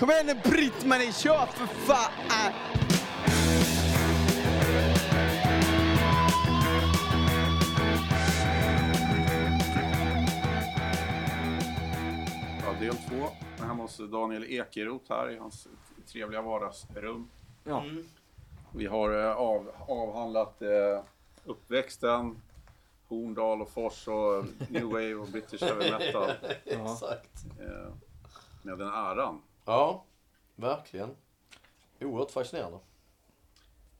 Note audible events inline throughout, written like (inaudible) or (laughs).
Kom igen nu Britt-Marie, kör för fan! Ja, del två. Hemma hos Daniel Ekeroth här i hans trevliga vardagsrum. Ja. Vi har eh, av, avhandlat eh, uppväxten, Horndal och Fors och New Wave och British Heavy Metal (laughs) Exakt. eh, med den äran. Ja, verkligen. Oerhört fascinerande.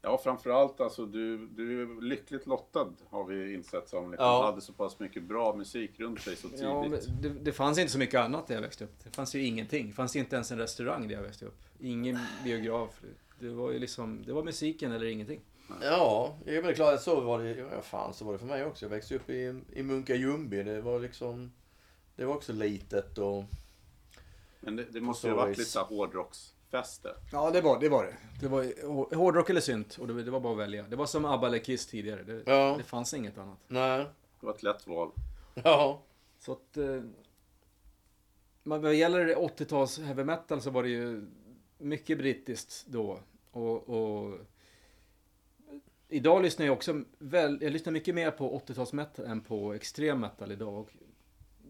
Ja, framförallt alltså du, du är lyckligt lottad har vi insett som liksom, Ja. hade så pass mycket bra musik runt sig så tidigt. Ja, det, det fanns inte så mycket annat där jag växte upp. Det fanns ju ingenting. Det fanns inte ens en restaurang där jag växte upp. Ingen biograf. Det var ju liksom, det var musiken eller ingenting. Ja, jag är väl klar att så var det, ja fan så var det för mig också. Jag växte upp i, i Munka Ljungby. Det var liksom, det var också litet och Men det, det måste ju ha varit lite hårdrocksfester. Ja, det var det. Var det. det var hår- hårdrock eller synt. Och det, det var bara att välja. Det var som ABBA eller Kiss tidigare. Det, Ja. det fanns inget annat. nej, Det var ett lätt val. ja. Så att... Eh, men vad gäller 80-tals heavy metal så var det ju mycket brittiskt då. Och, och idag lyssnar jag också väl, jag lyssnar mycket mer på 80-tals metal än på extrem metal idag. Och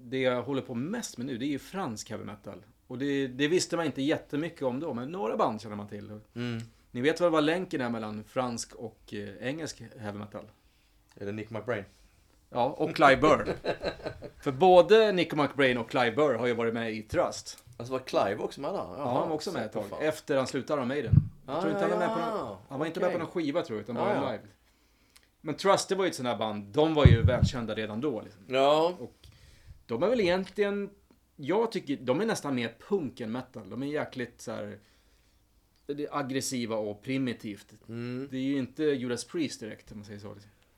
det jag håller på mest med nu det är ju fransk heavy metal. Och det, det visste man inte jättemycket om då, men några band känner man till. Mm. Ni vet väl vad länken är mellan fransk och eh, engelsk heavy metal? Är det Nick McBrain? Ja, och Clive Burr. (laughs) För både Nico McBrain och Clive Burr har ju varit med i Trust. Alltså var Clive också med där? Ja, han var också med ett tag. Fan. Efter han slutade med Maiden. Jag Ah, tror inte han var med på ja, någon, Han var inte med på någon skiva tror jag, utan Ah, bara ja. live. Men Trust, det var ju ett sånt här band. De var ju välkända redan då. Liksom. Ja, De är väl egentligen... Jag tycker de är nästan mer punk än metal. De är jäkligt så här... Det är aggressiva och primitivt. mm. Det är ju inte Judas Priest direkt, om man säger så.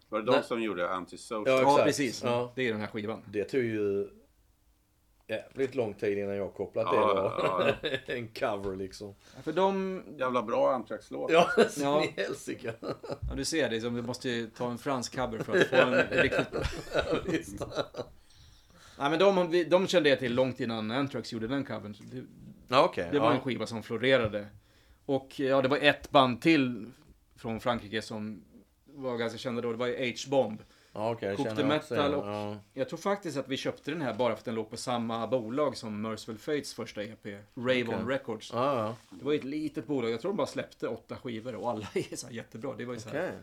Var det de Nej. som gjorde Antisocial? Ja, Ja, precis. Ja. Det är den här skivan. det tog ju jävligt lång tid innan jag kopplat det. Ja, var (laughs) en cover liksom. För de... Jävla bra Anthrax-låt. Ja, (laughs) Ja. ja. i helsike. Ja, du ser det. Som vi måste ju ta en fransk cover för att få en (laughs) riktigt bra... Ja. Nej, men de, de kände jag till långt innan Anthrax gjorde den covern. Det, okej. det var ja. en skiva som florerade. Och ja, det var ett band till från Frankrike som var ganska kända då. Det var ju H-Bomb. Okej. det Kokte metal och- Ja. Jag tror faktiskt att vi köpte den här bara för att den låg på samma bolag som Merciful Fates första EP. Rave On Okej. Records. Ja, ja. Det var ju ett litet bolag. Jag tror de bara släppte åtta skivor och alla (laughs) är så jättebra. Det var ju så här. Okej.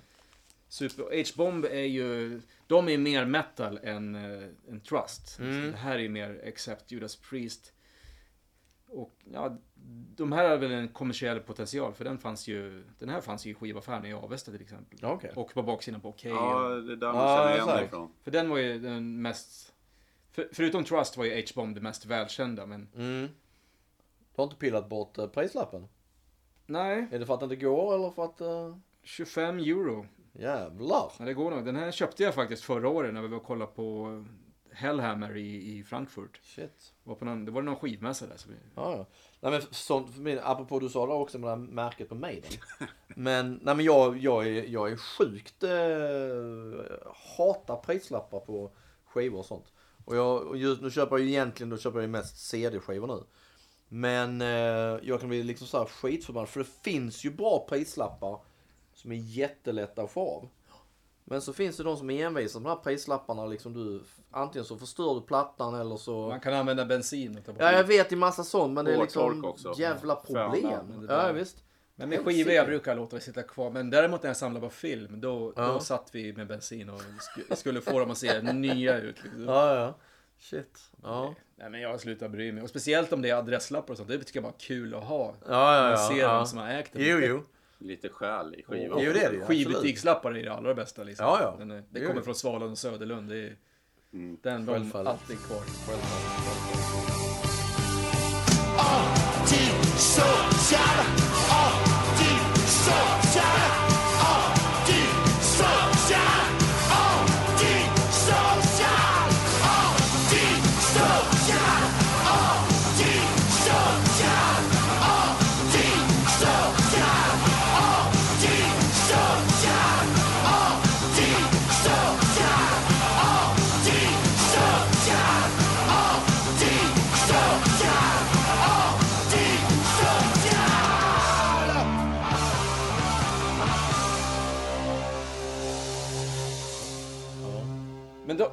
Super... H-Bomb är ju... De är mer metal än, äh, än Trust. Mm. Det här är ju mer Accept Judas Priest. Och ja, de här har väl en kommersiell potential för den fanns ju... Den här fanns ju i skivaffären i Avesta till exempel. Okej. Och på baksidan på Okej. Ja, det är där man känner igen det ifrån. För den var ju den mest... För, förutom Trust var ju H-Bomb det mest välkända men... Mm. Du har inte pillat bort uh, prislappen? Nej, Är det för att det inte går eller för att... Uh... 25 euro. Jävlar! Ja, det går nog. Den här köpte jag faktiskt förra året när vi var och kollade på Hellhammer i, i Frankfurt. Shit. Var på någon, det var någon skivmässa där. Så vi, Ja, ja. Nej men sånt, för min, apropå du sa det också med det här märket på Maiden. Men, nej men jag, jag, är, jag är sjukt, eh, hatar prislappar på skivor och sånt. Och jag, och just, nu köper jag ju egentligen, då köper jag ju mest CD-skivor nu. Men eh, jag kan bli liksom så här skitförbannad för det finns ju bra prislappar som är jättelätta att få av. Men så finns det de som är envisa med de här prislapparna liksom du, antingen så förstör du plattan eller så man kan använda bensin Ja, jag det. vet i massa sånt, men det är liksom också. jävla problem. det Ja, visst. Men med skivor jag brukar låta det sitta kvar. Men däremot när jag samlar på film, då, Ja. då satt vi med bensin och sk- skulle få dem att se nya ut. Liksom. Ja, ja. Shit. Ja. Nej men jag slutar bry mig. Och speciellt om det är adresslappar och sånt. Det tycker jag bara är kul att ha. Ja, ja, Man ja. ser ja. vem som har ägt den. Jo, jo. Lite själ i skivan. Jo, det är det ju, Skivbutikslappar är det allra bästa. Liksom. Ja, ja. Den är, det Jo, kommer från Svalund och Söderlund. Det är, Mm. Den var Självfallet. alltid kvar. Antisocial,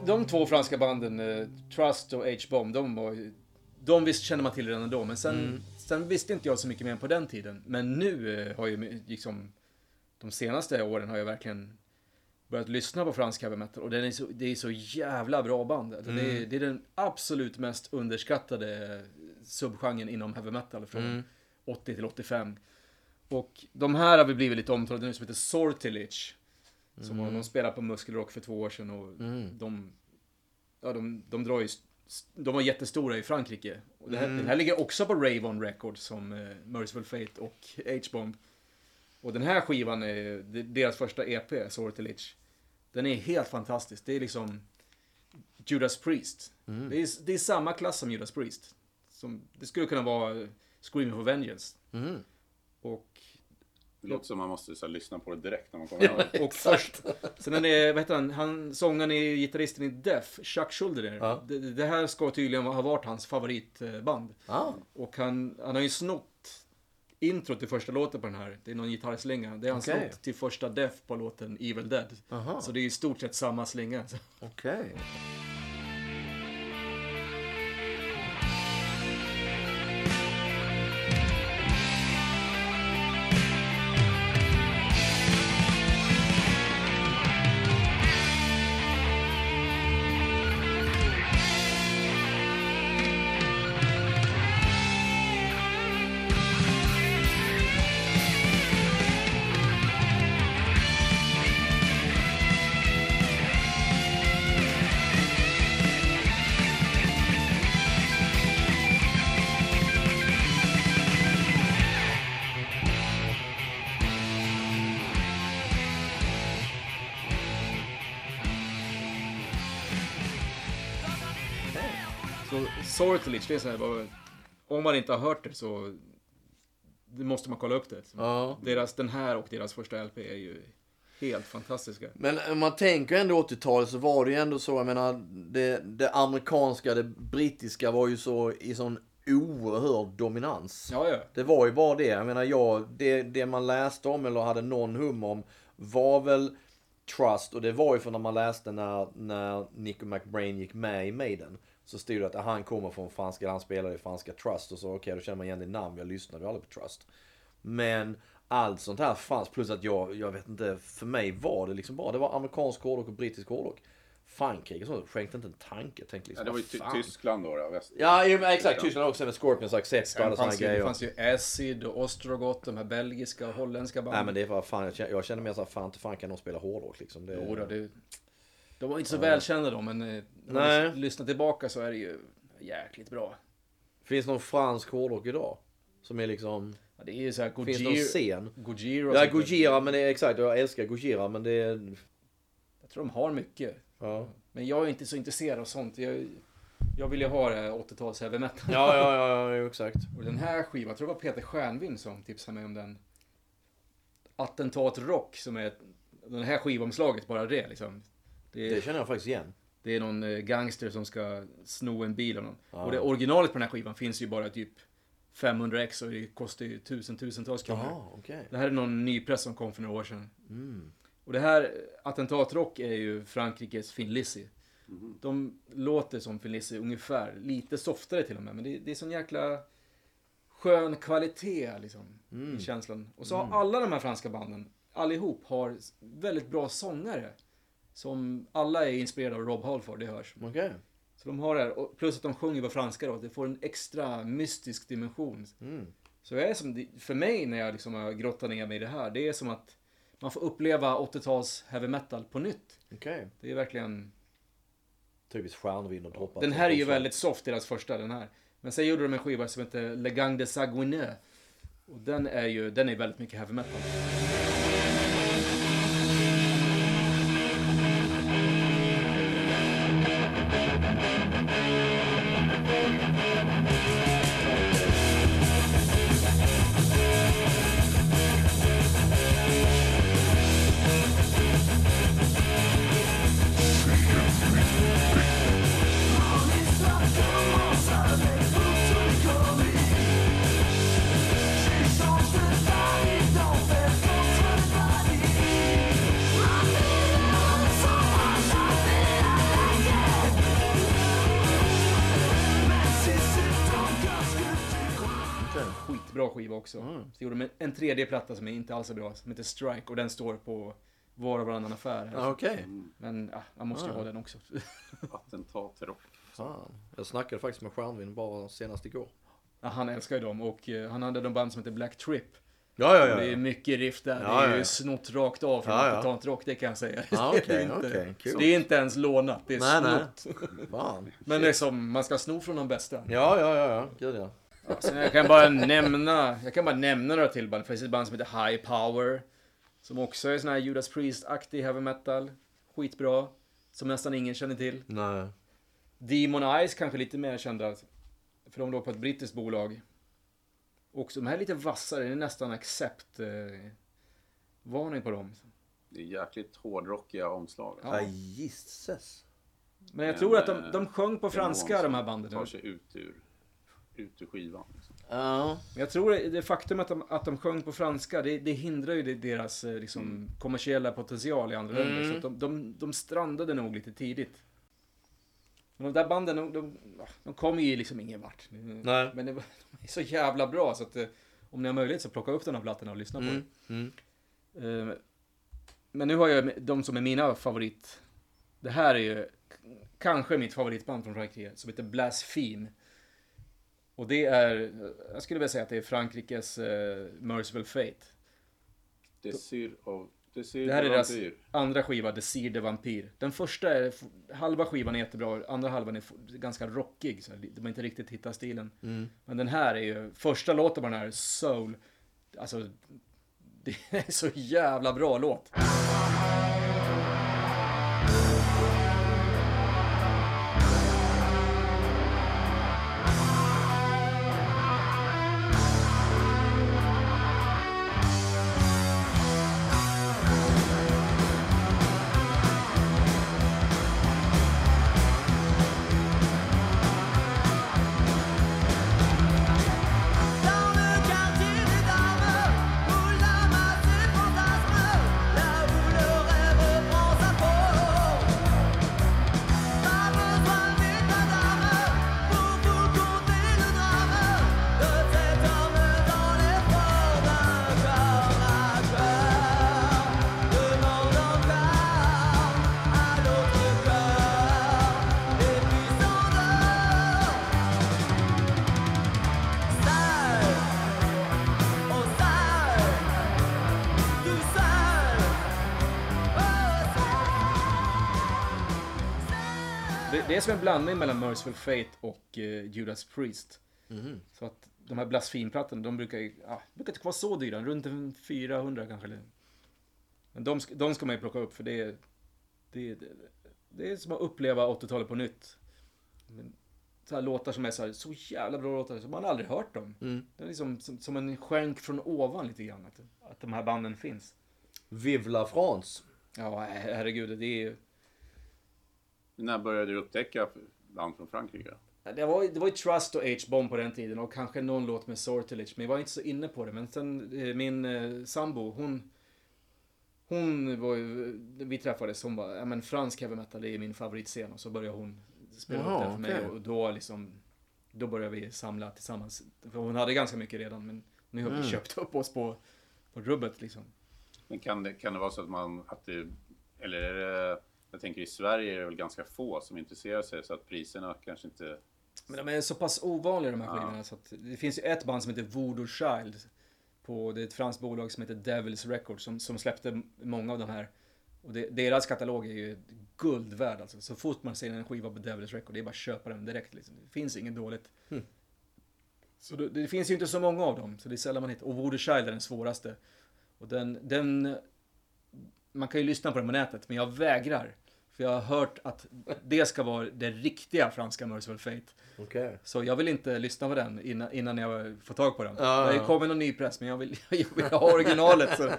de, två franska banden, eh, Trust och H-Bomb, de var De visst kände man till redan då, men sen, Mm. sen visste inte jag så mycket mer på den tiden. Men nu eh, har ju liksom... De senaste åren har jag verkligen börjat lyssna på fransk heavy metal och den är så, det är så jävla bra band. Alltså, Det, Mm. är, det är den absolut mest underskattade subgenren inom heavy metal från Mm. 80 till 85. Och de här har vi blivit lite omtalade nu som heter Sortilich. Som Mm. de spelade på Muskelrock för två år sedan och de, ja, de, de drar ju, de var jättestora i Frankrike. Och det här, Mm. Den här ligger också på Ravon Records som eh, Merciful Fate och H-Bomb. Och den här skivan är deras första EP, Sortilich. Den är helt fantastisk. Det är liksom Judas Priest. Mm. Det, är, det är samma klass som Judas Priest. Som, det skulle kunna vara Screaming for Vengeance. Mm. Och Det låter som man måste så här, lyssna på det direkt när man kommer hem. (laughs) Och först, sen är det, vad heter han, han sångaren är gitarristen i Def, Chuck Schuldiner. Ja. Det, det här ska tydligen ha varit hans favoritband. Ah. Och han, han har ju snott intro till första låten på den här. Det är någon gitarrslinga. Det är han Okej. snott till första Def på låten Evil Dead. Aha. Så det är i stort sett samma slinga. (laughs) Okej. Så det så här, bara, om man inte har hört det så det måste man kolla upp det. Ja. Deras, den här och deras första LP är ju helt fantastiska. Men om man tänker ändå 80-talet så var det ju ändå så, jag menar, det, det amerikanska, det brittiska var ju så i sån oerhörd dominans. Ja, ja. Det var ju bara det. Jag menar, jag, det, det man läste om eller hade någon hum om var väl Trust och det var ju för när man läste när, när Nico McBrain gick med i Maiden. Så stod det att han kommer från franska, han spelade i franska Trust och så okej då känner man igen det namn, jag lyssnade ju aldrig på Trust. Men allt sånt här fanns, plus att jag, jag vet inte, för mig var det liksom bara, det var amerikansk hårdrock och brittisk hårdrock. Frankrike och sånt, skänkte inte en tanke. Tänkte Ja, liksom, det var ju fan. Tyskland då, då väst. Ja, exakt. Tyskland också med Scorpions Accept och alla fanns, ju, det grejer. fanns ju Acid och Ostrogoth, de här belgiska och holländska banden. Nej men det bara fan, jag känner, jag känner mer såhär, fan till fan kan de spela hårdrock liksom. Det, Jo då, det, de var inte så välkända då, men eh, när Nej. man lyssnar tillbaka så är det ju jäkligt bra. Finns det någon fransk hårdrock idag? Som är liksom, Ja, det är ju så här finns det någon Gojira. scen? Gojira Ja. Gojira, men det är exakt, jag älskar Gojira men det är, Jag tror de har mycket. ja. Men jag är inte så intresserad av sånt. Jag, jag vill ju ha det 80-tals heavy metal. Ja, ja, ja, ja, exakt. Och den här skivan, jag tror det var Peter Stjärnvind som tipsade mig om den. Attentat Rock, som är den här skivomslaget, bara det liksom. Det är, Det känner jag faktiskt igen. det är någon eh, gangster som ska sno en bil av någon. Ja. Och det originalet på den här skivan finns ju bara typ 500 ex och det kostar ju tusen, tusentals kronor. Jaha, okej. Det här är någon nypress som kom för några år sedan. Mm. Och det här, Attentat Rock, är ju Frankrikes Thin Lizzy. Mhm. De låter som Thin Lizzy ungefär, lite softare till och med. Men det, det är sån jäkla skön kvalitet liksom, Mm. i känslan. Och så har alla de här franska banden, allihop, har väldigt bra sångare. Som alla är inspirerade av Rob Halford, det hörs. Okej. Så de har det här, och plus att de sjunger på franska då, det får en extra mystisk dimension. Mm. Så jag är som, för mig när jag liksom har grottat ner mig i det här, det är som att man får uppleva 80-tals heavy metal på nytt. Okej. Det är verkligen... Typiskt stjärnvind och droppar. Den här är ju väldigt soft, deras första, den här. Men sen gjorde de en skiva som heter Le Gang de Saguenay. Och den är ju, den är väldigt mycket heavy metal. Tredje platta som är inte alls så bra, som heter Strike. Och den står på var och varannan affär. Ja, Okej. Mm. Men ja, man måste ju Ah. ha den också. (laughs) Attentat till rock. Fan. Jag snackade faktiskt med Stjärnvin bara senast igår. Ja, han älskar ju dem och eh, han hade de band som heter Black Trip. Ja, ja, Det är mycket riff där. Ja, det är ja, ju ja. snott rakt av från Ja, ja. Rock, det kan jag säga. Ja, (laughs) Det är inte- okej, kul. Det är inte ens lånat, det är Nej, nej. snott. Fan. Men det är som, man ska sno från de bästa. Ja, ja, ja, ja. Gud ja. Ja, sen jag kan bara nämna, jag kan bara nämna några till band. Det finns ett band som heter High Power. Som också är sån här Judas Priest-aktig heavy metal. Skitbra. Som nästan ingen känner till. Nej. Demon Eyes kanske lite mer kända. För de låg på ett brittiskt bolag. Och de här är lite vassare, det är nästan accept eh, varning på dem. Det är jäkligt hårdrockiga omslag. Ja. Ja, gisses. Men jag Men, tror att de, eh, de sjöng på franska de här banden. tar sig ut ur, ut ur skivan. Liksom. Ja. Jag tror det, det faktum att de, att de sjöng på franska, det, det hindrar ju deras eh, liksom, kommersiella potential i andra Mm. länder. Så att de, de, de strandade nog lite tidigt. Men de där banden, de, de, de kom ju liksom ingen vart. Nej. Men det, de är så jävla bra så att eh, om ni har möjlighet så plocka upp den här plattorna och lyssna på Mm. Mm. den. Eh, Men nu har jag de som är mina favorit. Det här är ju kanske mitt favoritband från Frankrike som heter Blaspheme. Och det är, jag skulle vilja säga att det är Frankrikes uh, Merciful Fate. Desir of... Desir Det här är de deras andra skiva, Desir de Vampire. Den första är, halva skivan är jättebra, andra halvan är ganska rockig. Så de har inte riktigt hittat stilen. Mm. Men den här är ju, första låten på den här, Soul. Alltså, (laughs) det är så jävla bra låt. Som en blandning mellan Merciful Fate och eh, Judas Priest. Mhm. Så att de här blasfemplattorna, de brukar ju, ja, brukar inte vara så dyra, runt en 400 kanske. eller- Men de, de ska man ju plocka upp för det är, det, är- det är som att uppleva 80-talet på nytt. Så här låtar som är så, här, så jävla bra låtar som man aldrig hört dem. Mm. Det är liksom som, som en skänk från ovan lite grann. Att, att de här banden finns. Vive la France. Ja, herregud, det är ju... När började du upptäcka band från Frankrike? Det var, det var ju Trust och H-bomb på den tiden och kanske någon låt med Sortilege, men jag var inte så inne på det. Men sen eh, min eh, sambo, hon... Hon var ju, vi träffades, hon bara, ja men fransk heavy metal det är min favoritscen och så började hon spela Jaha, upp det för mig och då liksom, då började vi samla tillsammans. För hon hade ganska mycket redan men nu har vi Mm. köpt upp oss på, på rubbet liksom. Men kan det, kan det vara så att man, att det, eller är det, jag tänker i Sverige är det väl ganska få som intresserar sig så att priserna kanske inte, Men de är så pass ovanliga de här Ja. skivorna så att det finns ju ett band som heter Voodoo Child. På, det är ett franskt bolag som heter Devils Records som, som släppte många av de här. Och det, deras katalog är ju guld värd alltså. Så fort man ser en skiva på Devils Records, det är bara att köpa den direkt liksom. Det finns inget dåligt. Hmm. Så det, det finns ju inte så många av dem, så det är sällan man hittar. Och Voodoo Child är den svåraste. Och den, den... Man kan ju lyssna på den på nätet, men jag vägrar. För jag har hört att det ska vara det riktiga franska Merciful Fate. Okej. Så jag vill inte lyssna på den innan, innan jag får tag på den. Ja, det har ju kommit någon ny press, men jag vill, (laughs) jag vill ha originalet. Så.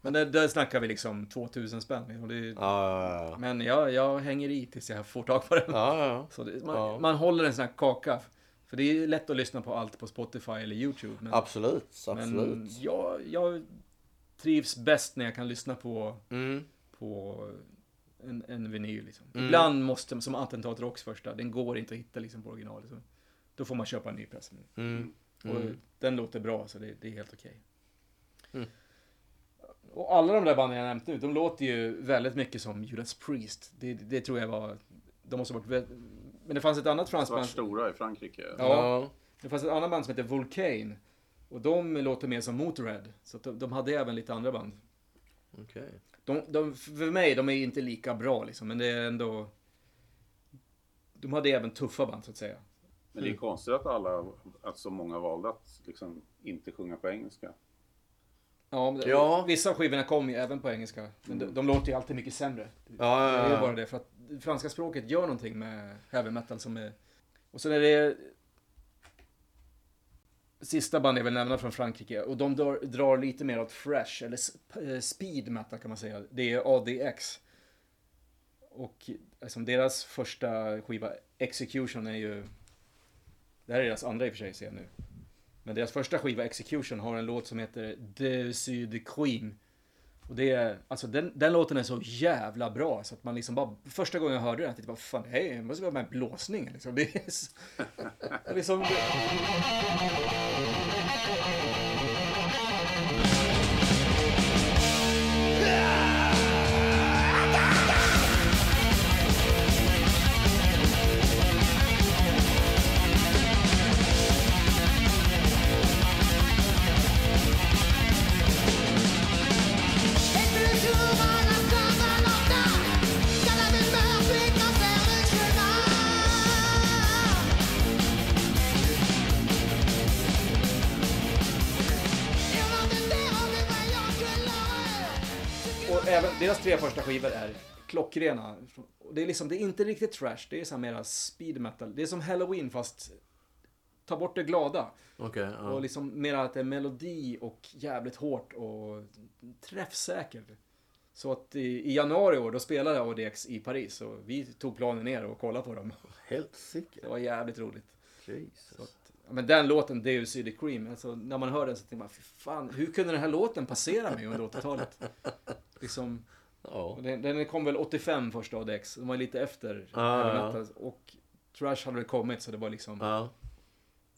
Men där, där snackar vi liksom 2000 spänn. Det, ja. Men jag, jag hänger i tills jag får tag på den. Ja. Så det, man, man håller en sån här kaka. För det är lätt att lyssna på allt på Spotify eller YouTube. Men, Absolut, men absolut. jag, jag trivs bäst när jag kan lyssna på, Mm. på en, en vinyl. Liksom. Mm. Ibland måste, som Attentat Rocks första, den går inte att hitta liksom, på original. Så då får man köpa en ny press. Mm. Och den låter bra, så det, det är helt okej. Mm. Och alla de där banden jag nämnt nu, de låter ju väldigt mycket som Judas Priest. Det, det tror jag var... De måste varit... Men det fanns ett annat franskt band... stora i Frankrike. Ja. Det fanns ett annat band som heter Vulcane. Och de låter mer som Motörhead. Så att de, de hade även lite andra band. Okej. De, de, för mig, de är inte lika bra liksom, men det är ändå... De hade även tuffa band så att säga. Men det är konstigt att alla, att så många valde att liksom inte sjunga på engelska. Ja, men Ja. vissa av skivorna kom ju även på engelska. Men de, de låter ju alltid mycket sämre. Ja, ja, Det är ju ja. bara det, för att det franska språket gör någonting med heavy metal som är... Och sen är det... Sista band jag vill nämna från Frankrike, och de drar, drar lite mer åt fresh, eller eh, speed metal kan man säga. Det är ADX. Och alltså, deras första skiva, Execution, är ju... Det här är deras andra i och för sig, ser jag nu. Men deras första skiva, Execution, har en låt som heter De Sud Queen. Och det är, alltså den, den låten är så jävla bra så att man liksom bara, första gången jag hörde den, jag tänkte bara, fan det här är- måste vara med blåsning liksom. Det är så, (laughs) det liksom, Et skivor är klockrena. Och Det är liksom, det är inte riktigt trash, det är så här mera speed metal. Det är som Halloween fast ta bort det glada. Okej, Och ja. liksom mer att det är melodi och jävligt hårt och träffsäkert. Så att i, i januari år, då spelade ADX i Paris och vi tog planen ner och kollade på dem. Helt sick. Det var jävligt roligt. Jesus. Men den låten, Deus City Cream, alltså, när man hör den så tänker man, fy fan, hur kunde den här låten passera mig under 80-talet? Liksom, Ja. den, den kom väl 85 första ADX, de var lite efter Ah, ja. Och Trash hade väl kommit så det var liksom, Ja.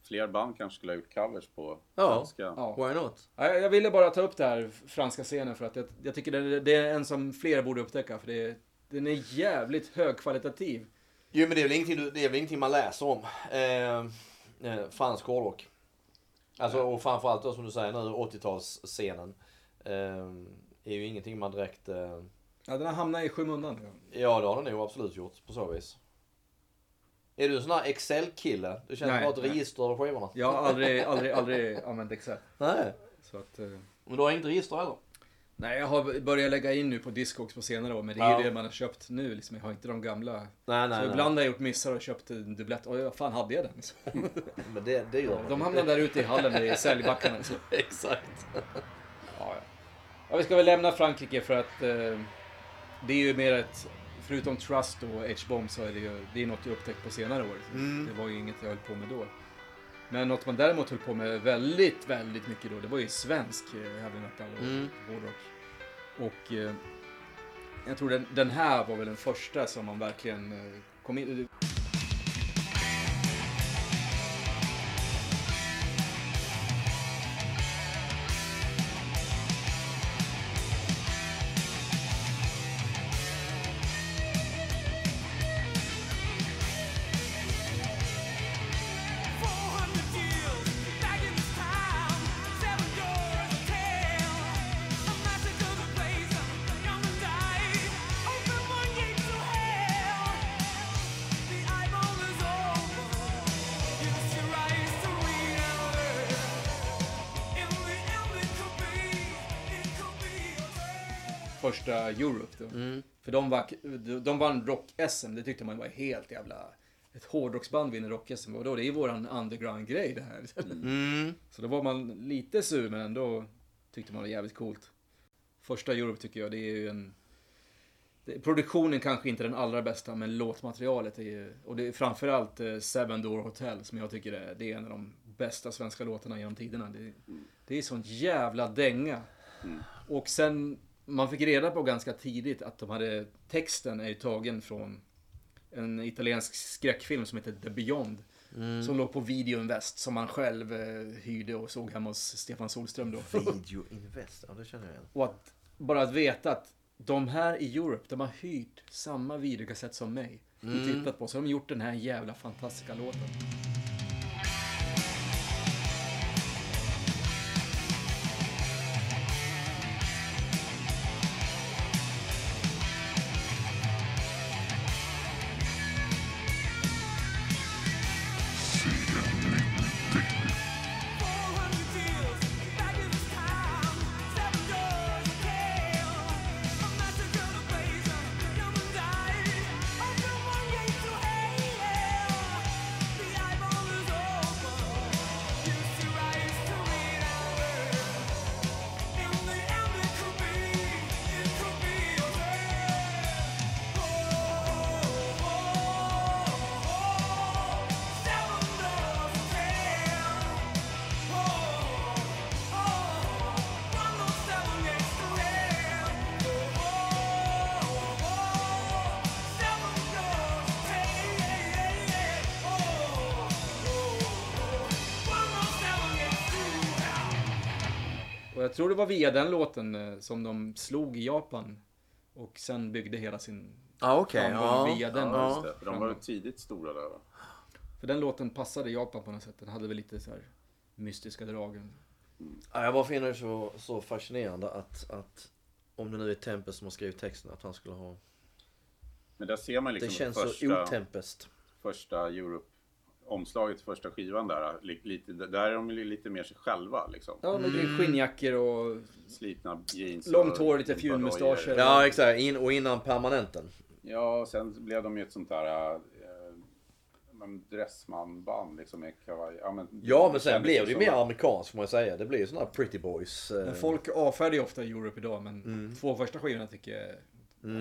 Fler band kanske skulle ha gjort covers på Ja. franska. ja. Why not? Ja, Jag jag ville bara ta upp det här franska scenen för att jag, jag tycker det, det är en som fler borde upptäcka. För det, den är jävligt högkvalitativ. Jo men det är väl ingenting, det är väl ingenting man läser om. Eh, eh, fransk hårdrock. Alltså och framförallt då som du säger nu 80-talsscenen. Eh, är ju ingenting man direkt... Eh, Ja, den har hamnat i skymundan. ja det har den nog absolut gjort på så vis. Är du en sån här Excel-kille? Du känner bara ett register av skivorna? Jag har aldrig, aldrig, aldrig använt Excel. Nej. Så att, eh, Men du har inget register heller? nej, jag har börjat lägga in nu på Discogs på senare år. Men det är Ja. ju det man har köpt nu. Liksom. Jag har inte de gamla. Nej, nej, så nej. ibland har jag gjort missar och köpt en dubblett. Oj, vad fan hade jag den? Så, (laughs) Men det, det gör de hamnar där ute i hallen i säljbackarna. Så. (laughs) Exakt. Ja, ja. ja, vi ska väl lämna Frankrike för att eh, det är ju mer ett... Förutom Trust och H-bomb så är det ju det är något jag upptäckt på senare år. Mm. Det var ju inget jag höll på med då. Men något man däremot höll på med väldigt, väldigt mycket då, det var ju svensk eh, heavy metal och Mm. hårdrock. Och eh, jag tror den, den här var väl den första som man verkligen eh, kom in... Europe då. Mm. För de, var, de vann rock-SM, det tyckte man var helt jävla... Ett hårdrocksband vinner rock-SM, och då det är ju våran underground-grej det här. Mm. (laughs) Så då var man lite sur, men ändå tyckte man det var jävligt coolt. Första Europe tycker jag, det är ju en... Produktionen kanske inte den allra bästa, men låtmaterialet är ju... Och det är framförallt eh, Seven Door Hotel som jag tycker är, det är en av de bästa svenska låtarna genom tiderna. Det, det är sånt jävla dänga. Och sen, man fick reda på ganska tidigt att de hade... Texten är ju tagen från en italiensk skräckfilm som heter The Beyond. Som låg på Video Invest som man själv eh, hyrde och såg hemma hos Stefan Solström då. Video Invest, ja det känner jag igen. Och att, bara att veta att de här i Europe, de har hyrt samma videokassett som mig. Och tittat på, så har de gjort den här jävla fantastiska låten. Jag tror det var via den låten eh, som de slog i Japan. Och sen byggde hela sin... Ja okej, Framgång ja. via den. ja. Just det, för de var tidigt stora där va? För den låten passade Japan på något sätt. Den hade väl lite så här mystiska drag. Ja, jag bara finner det så, så fascinerande att, att om det nu är Tempest som har skrivit texten, att han skulle ha... Men där ser man Det liksom känns första, så otempest. första Europe omslaget till första skivan där. li- Lite, där är de lite mer sig själva liksom. Ja, med mm. skinnjackor och Slitna jeans. Långt och hår, lite fjunmustascher. Ja exakt, In, och innan permanenten. Ja, och sen blev de ju ett sånt där äh, Dressman-band liksom med kavaj. Ja men, Ja men sen blev det ju mer amerikanskt får man säga. Det blir ju såna här pretty boys. eh, Men folk avfärdar ju ofta Europe idag, men Mm. två första skivorna tycker jag...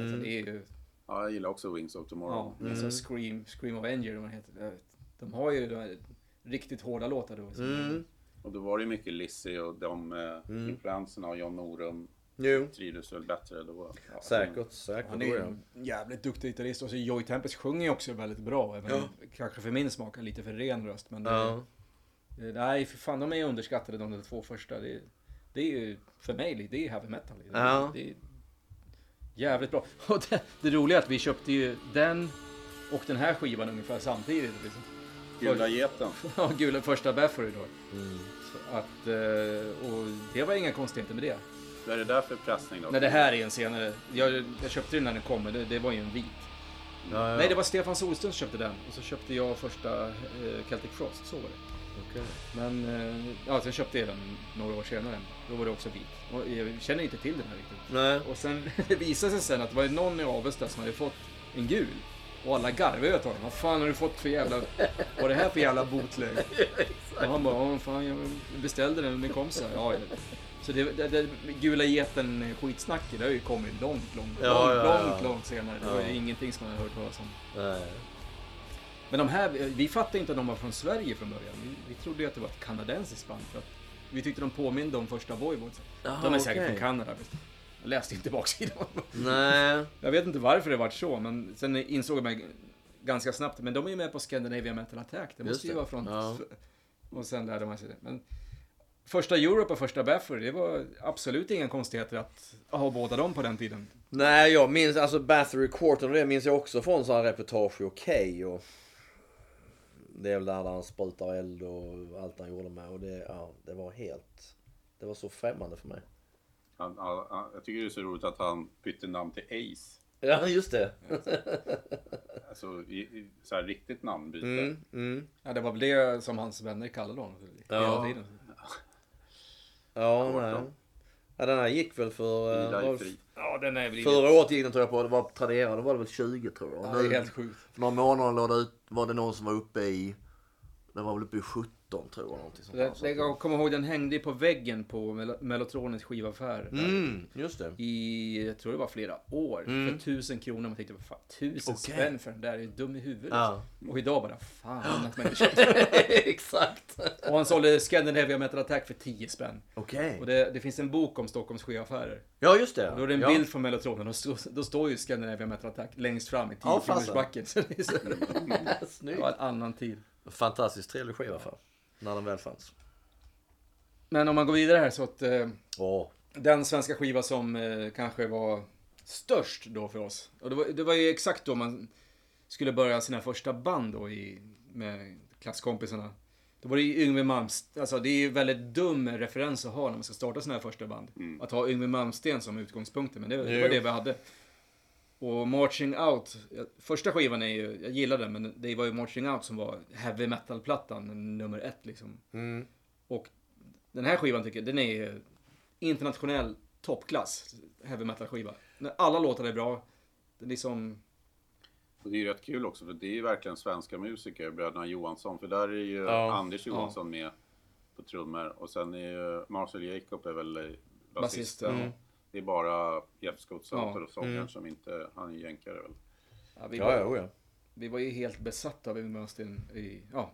Alltså, det är ju... Ja, jag gillar också Wings of Tomorrow. Ja, alltså Scream, Scream of Anger, vad den heter. De har ju de här riktigt hårda låtar då. Mm. Och då var det ju mycket Lizzie och de eh, influenserna och John Norum Jo, trivdes väl bättre då. Ja, säkert, säkert. Han är ju ja. en jävligt duktig gitarrist. Och så Joy Tempest sjunger ju också väldigt bra. Även Kanske för min smak, lite för ren röst. Men Ja. det, nej, för fan de är underskattade de två första. Det, det är ju, för mig, det är heavy metal. Det, Ja. det är jävligt bra. (laughs) Och det, det roliga är att vi köpte ju den och den här skivan ungefär samtidigt. Liksom. Gula geten. (laughs) Ja, gula första Baffery då. Mm. Så att, eh, och det var inga konstigheter med det. Vad är det där för pressning då? Nej, det här är en senare. Jag, jag köpte den när den kom, men det, det var ju en vit. Ja, ja. Nej, det var Stefan Solström som köpte den. Och så köpte jag första eh, Celtic Frost, så var det. Okej. Men, eh, ja, sen köpte jag den några år senare. Då var det också vit. Och jag känner inte till den här riktigt. Nej. Och sen, (laughs) det visade sig sen att det var någon i Avesta som hade fått en gul. Och alla garvade åt honom. Vad fan har du fått för jävla... Vad är det här för jävla bootleg? (laughs) Och han bara, "Ja, fan jag beställde den med min kompisar. Ja, ja. Så det, det, det gula geten skitsnacket, det har ju kommit långt, långt, Ja, långt, ja, ja. långt, långt senare. Det var ju ingenting som man hade hört talas om. Nej. Men de här, vi fattade inte att de var från Sverige från början. Vi, vi trodde ju att det var ett kanadensiskt band. För att vi tyckte de påminde om första Voivods. Jaha, De är säkert okej. från Kanada. Jag läste inte baksidan. Nej. Jag vet inte varför det vart så, men sen insåg jag mig ganska snabbt. Men de är ju med på Scandinavian Metal Attack. Det Just måste ju det. vara från... Ja. Och sen lärde man sig det. Men första Europe och första Baffer, det var absolut inga konstigheter att ha båda dem på den tiden. Nej, jag minns alltså Bathory Quarton och det minns jag också från sådana reportage i Okej och det är väl där han sprutar eld och allt han gjorde med och det, ja, det var helt, det var så främmande för mig. Han, han, han, jag tycker det är så roligt att han bytte namn till Ace. Ja, just det. Alltså i, i, så här riktigt namnbyte. Mm, mm. Ja, det var väl det som hans vänner kallade honom. Hela Ja. tiden. Ja, nej. Ja, den här gick väl för... eh, var-. Ja, den är väl Förra året gick den tror jag på, det var Tradera, då var det väl 20 tror jag. Ja, det är helt sjukt. För några månader låg det ut, var det någon som var uppe i, den var väl uppe i 17 tror jag. Någonting sånt där. Det, jag kommer ihåg, den hängde på väggen på Mel- Mellotronens skivaffär. där Mm, just det. I, jag tror det var flera år. Mm. För tusen kronor. Man tänkte, vad fan, tusen Okej. spänn för den där. Är du dum i huvudet? Ja. Och idag bara, fan att man inte köpte. Exakt. Och han sålde Scandinavia Metal Attack för 10 spänn. Okej. Och det, det finns en bok om Stockholms skivaffärer. Ja, just det. Då är det en ja. bild från Mellotronen och då, då står ju Scandinavia Metal Attack längst fram i Ja, 10 fasen. backen. Så det är så- (laughs) det Snyggt. var en annan tid. Fantastiskt trevlig skiva för. När den väl fanns. Men om man går vidare här så att eh, Åh. den svenska skiva som eh, kanske var störst då för oss. Och det var, det var ju exakt då man skulle börja sina första band då i, med klasskompisarna. Då var det ju Yngwie Malmsteen, alltså det är ju väldigt dum referens att ha när man ska starta sina här första band. Att ha Yngwie Malmsteen som utgångspunkten, men det, det var det vi hade. Och Marching Out, ja, första skivan är ju, jag gillar den, men det var ju Marching Out som var heavy metal-plattan, nummer ett liksom. Mm. Och den här skivan tycker jag, den är ju internationell toppklass heavy metal-skiva. Alla låtar är bra. Det är liksom, Och det är ju rätt kul också för det är ju verkligen svenska musiker, bröderna Johansson. För där är ju Ja. Anders Johansson med på trummor. Och sen är ju Marcel Jacob är väl eh, Basist, ja. Ja. Det är bara Jeff Scott Ja. och sångaren Mm. som inte, han är jänkare väl. ja, vi, Ja, var, ja, oh ja. vi var ju helt besatta av Yngwie Malmsteen i, ja,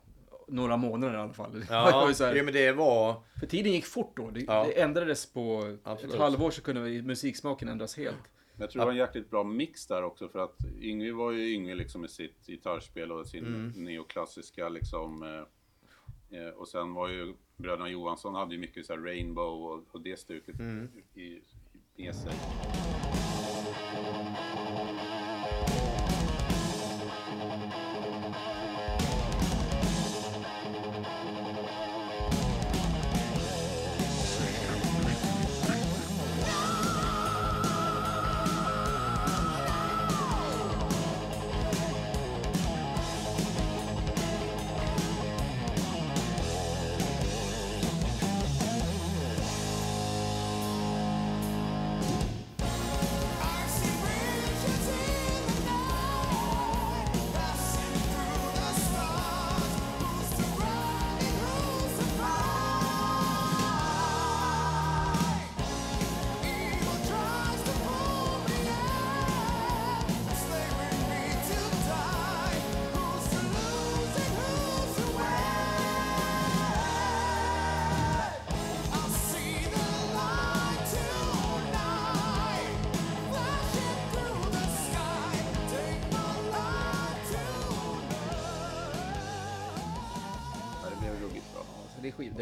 några månader i alla fall. (laughs) Det var Ja, ju så här- jo, men det var... För tiden gick fort då. Det, Ja. det ändrades på Absolut. ett halvår så kunde musiksmaken ändras helt. Men jag tror det var en jäkligt bra mix där också för att Yngwie var ju Yngwie liksom med sitt gitarrspel och sin Mm. neoklassiska liksom. Eh, eh, och sen var ju bröderna Johansson hade ju mycket så här Rainbow och, och det stuket Mm. i, i, med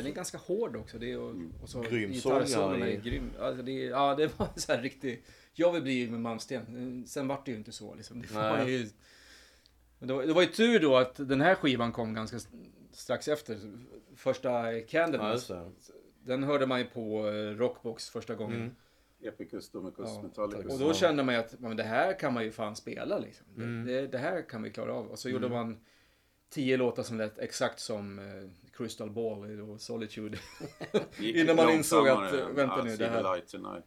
den är ganska hård också. Det är, och, och så Grym gitarrsolona sångare. är grym. Alltså det, är, ja, det var så här riktigt... Jag vill bli med Malmsten. Sen vart det ju inte så liksom. Det var ju... Men det, var, det var ju tur då att den här skivan kom ganska strax efter. Första Ja, Candlemass. det. den hörde man ju på eh, Rockbox första gången. Mm. Epicus, Domicus, Ja, Metallicus. Och då kände man ju att men det här kan man ju fan spela liksom. Det- Mm. Det, det här kan vi klara av. Och så gjorde man tio låtar som lät exakt som eh, Crystal Ball och Solitude. (laughs) Innan man insåg att, än vänta I nu, det här- tonight.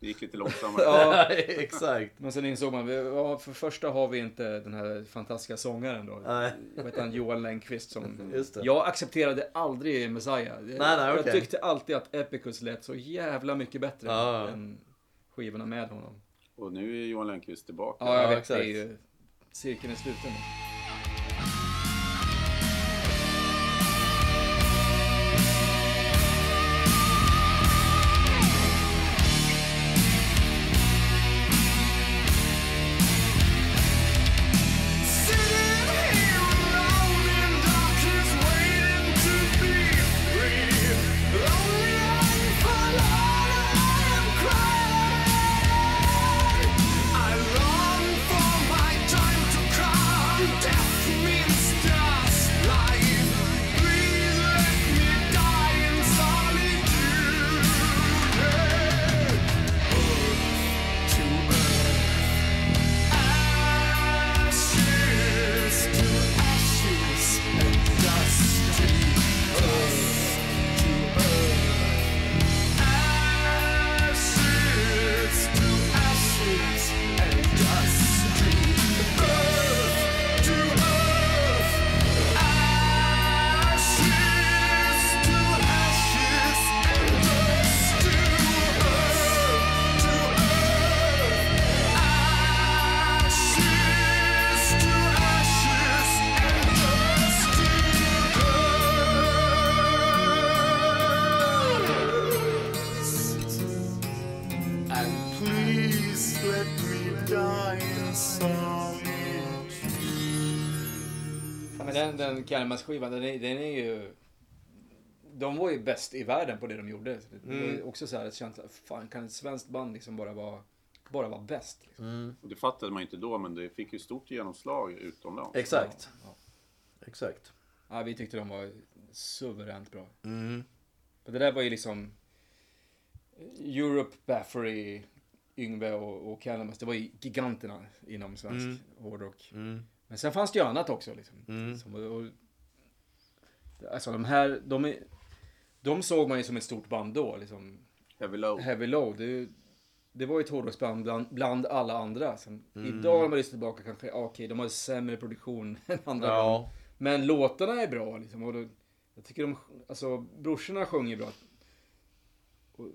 Det gick lite långsammare. (laughs) ja, (laughs) Exakt. men sen insåg man, ja, för första har vi inte den här fantastiska sångaren då. Nej. Vad heter han? Johan Längqvist som... Just det. Jag accepterade aldrig Messiah. Jag, Nej, nej, jag okej. tyckte alltid att Epicus lät så jävla mycket bättre Ja. än skivorna med honom. Och nu är Johan Lönnqvist tillbaka. Ja, jag Ja, vet. exakt. Det är ju cirkeln är sluten. Men den, den är, den är ju... De var ju bäst i världen på det de gjorde. Det var ju också så här ett känsla, fan kan ett svenskt band liksom bara vara, bara vara bäst? Liksom? Och Det fattade man inte då, men det fick ju stort genomslag utomlands. Exakt. Ja. Exakt. Ja, vi tyckte de var suveränt bra. Mm. För det där var ju liksom Europe, Baffery, Yngve och, och Candlemass. Det var ju giganterna inom svensk Mm. hårdrock. Mm. Men sen fanns det ju annat också. Liksom. Mm. Som, och, alltså de här, de, de såg man ju som ett stort band då. Liksom. Heavy Low. Heavy Low, det, det var ju ett hårdrocksband bland, bland alla andra. Som, Mm. Idag när man lyssnar tillbaka kanske, okej, de har sämre produktion (laughs) än andra band. Ja. Men låtarna är bra liksom. Och då, jag tycker de, alltså brorsorna sjunger bra. Och,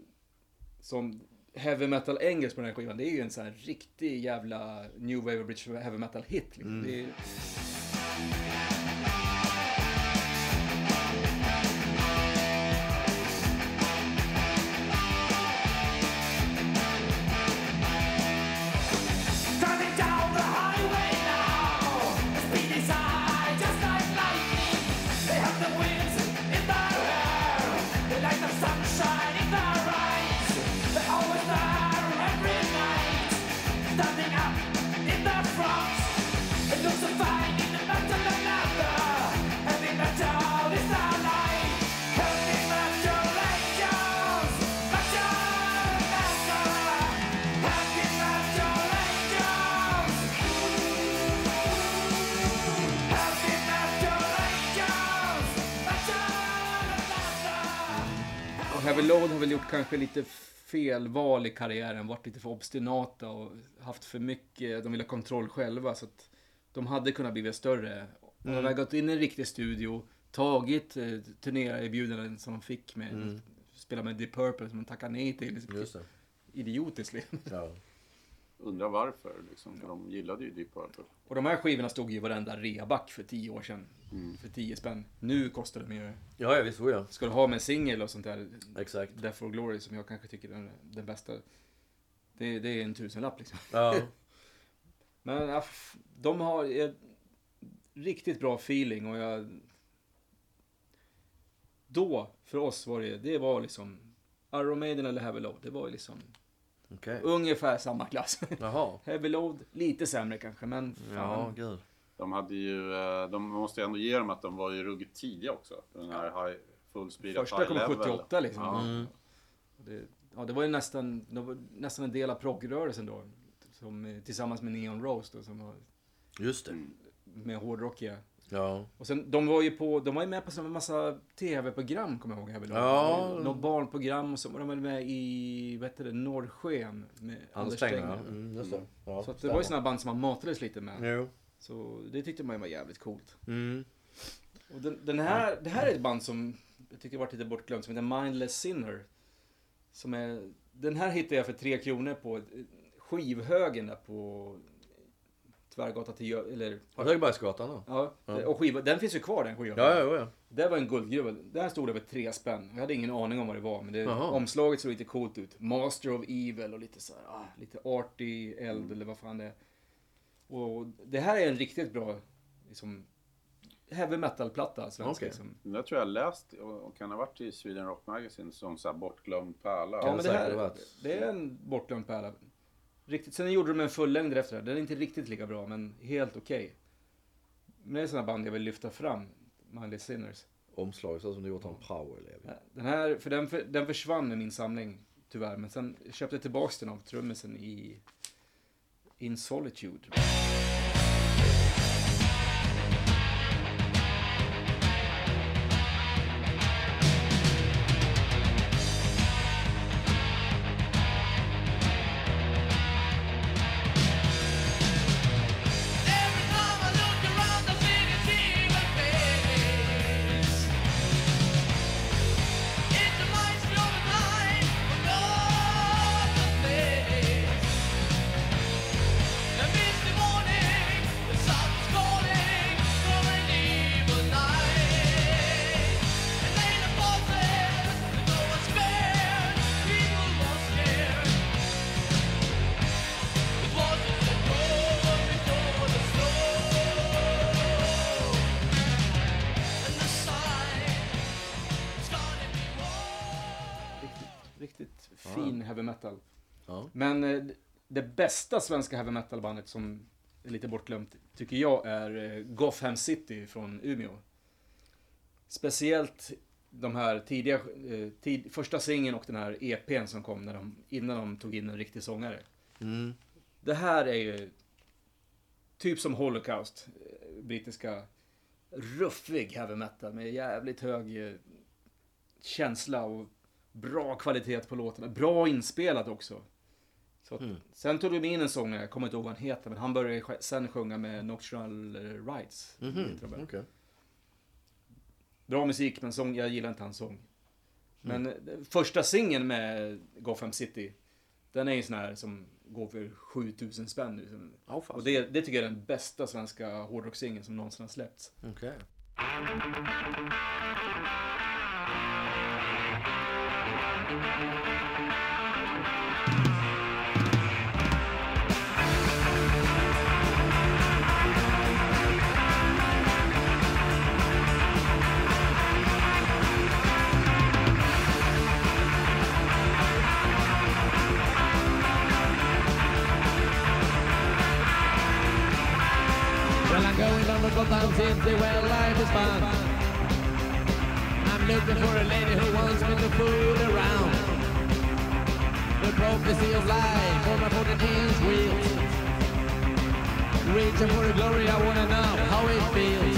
som heavy metal engelskt på den här skivan, det är ju en sån här riktig jävla new wave of British heavy metal hit. Liksom. Det Load har väl gjort kanske lite fel val i karriären, varit lite för obstinata och haft för mycket, de vill ha kontroll själva. Så att de hade kunnat bli större. Och de hade gått in i en riktig studio, tagit eh, turnéerbjudanden som de fick med, spela med Deep Purple som de tackade nej till. Idiotiskt liksom. Ja. Undrar varför, liksom, för de gillade ju Deep Purple. Och de här skivorna stod ju i varenda reaback för tio år sedan. För tio spänn. Nu kostar de ju... Ja, ja visst. Oh, ja. Ska du ha med singel och sånt där, Exakt. Death for Glory som jag kanske tycker är den, bästa. Det, det är en tusenlapp liksom. Ja. (laughs) Men ja, de har ett riktigt bra feeling och jag... Då, för oss var det, det var liksom Iron Maiden eller Heavy Load. Det var liksom Okej. ungefär samma klass. Jaha. (laughs) Heavy Load, lite sämre kanske, men fan. Ja, gud. De hade ju, eh, de måste ju ändå ge dem att de var ju ruggigt tidiga också. Den här high, full speed Första kom level. 78 liksom. Ja. Mm. Det, ja, det var ju nästan, det var nästan en del av proggrörelsen då. Som, tillsammans med Neon Rose då, som var Just det. Mm. med hårdrockiga. Ja. Och sen, de var ju på, de var ju med på en massa tv-program, kommer jag ihåg. Här väl. Ja. Något barnprogram och så var de väl med i, vad hette det, Norrsken med Anders Tenger. Mm, just det. Ja, Så att det var ju sådana band som man matades lite med. Jo. Så det tyckte man ju var jävligt coolt. Mm. Och den, den här, det här är ett band som jag tycker varit lite bortglömt, som heter Mindless Sinner. Som är, den här hittade jag för tre kronor på skivhögen där på Tvärgatan till Gö- eller Högbergsgatan då? Ja, Ja. och skiva, den finns ju kvar den skivan. Ja, ja, ja. Det var en guldgruva. Där stod det över tre spänn. Jag hade ingen aning om vad det var, men det, omslaget såg lite coolt ut. Master of Evil och lite så här, ah, lite arty eld eller vad fan det är. Och det här är en riktigt bra, liksom, heavy metal-platta, svensk Okej. liksom. Den där tror jag läst och och kan ha varit i Sweden Rock Magazine som så här bortglömd pärla. Ja, det men det här, det är en bortglömd pärla. Riktigt, sen gjorde de en fullängd efter det. Den är inte riktigt lika bra, men helt okej. Men det är sådana band jag vill lyfta fram. Miley Sinners. Omslaget ser ut som du gjort en powerelev. Den här, för den, för den försvann i min samling, tyvärr. Men sen köpte jag tillbaks den av trummisen i In Solitude. Men eh, det bästa svenska heavy metal bandet som är lite bortglömt tycker jag är eh, Gotham City från Umeå. Speciellt de här tidiga, eh, tid, första singeln och den här EPn som kom när de, innan de tog in en riktig sångare. Mm. Det här är ju typ som Holocaust, brittiska ruffig heavy metal med jävligt hög känsla och bra kvalitet på låtarna. Bra inspelat också. Så att, Sen tog de in en sångare, jag kommer inte ihåg vad han heter, men han började sen sjunga med Nocturnal Rights. Heter de. okej. Bra musik, men sång, jag gillar inte hans sång. Men eh, första singeln med Gotham City, den är ju sån här som går för 7000 spänn nu. Fast. Och det, det tycker jag är den bästa svenska hårdrockssingeln som någonsin har släppts. Okej. Down to Gotham City where life is fun. I'm looking for a lady who wants me to fool around. The prophecy of life for my 14 inch wheels. Reaching for the glory, I wanna know how it feels.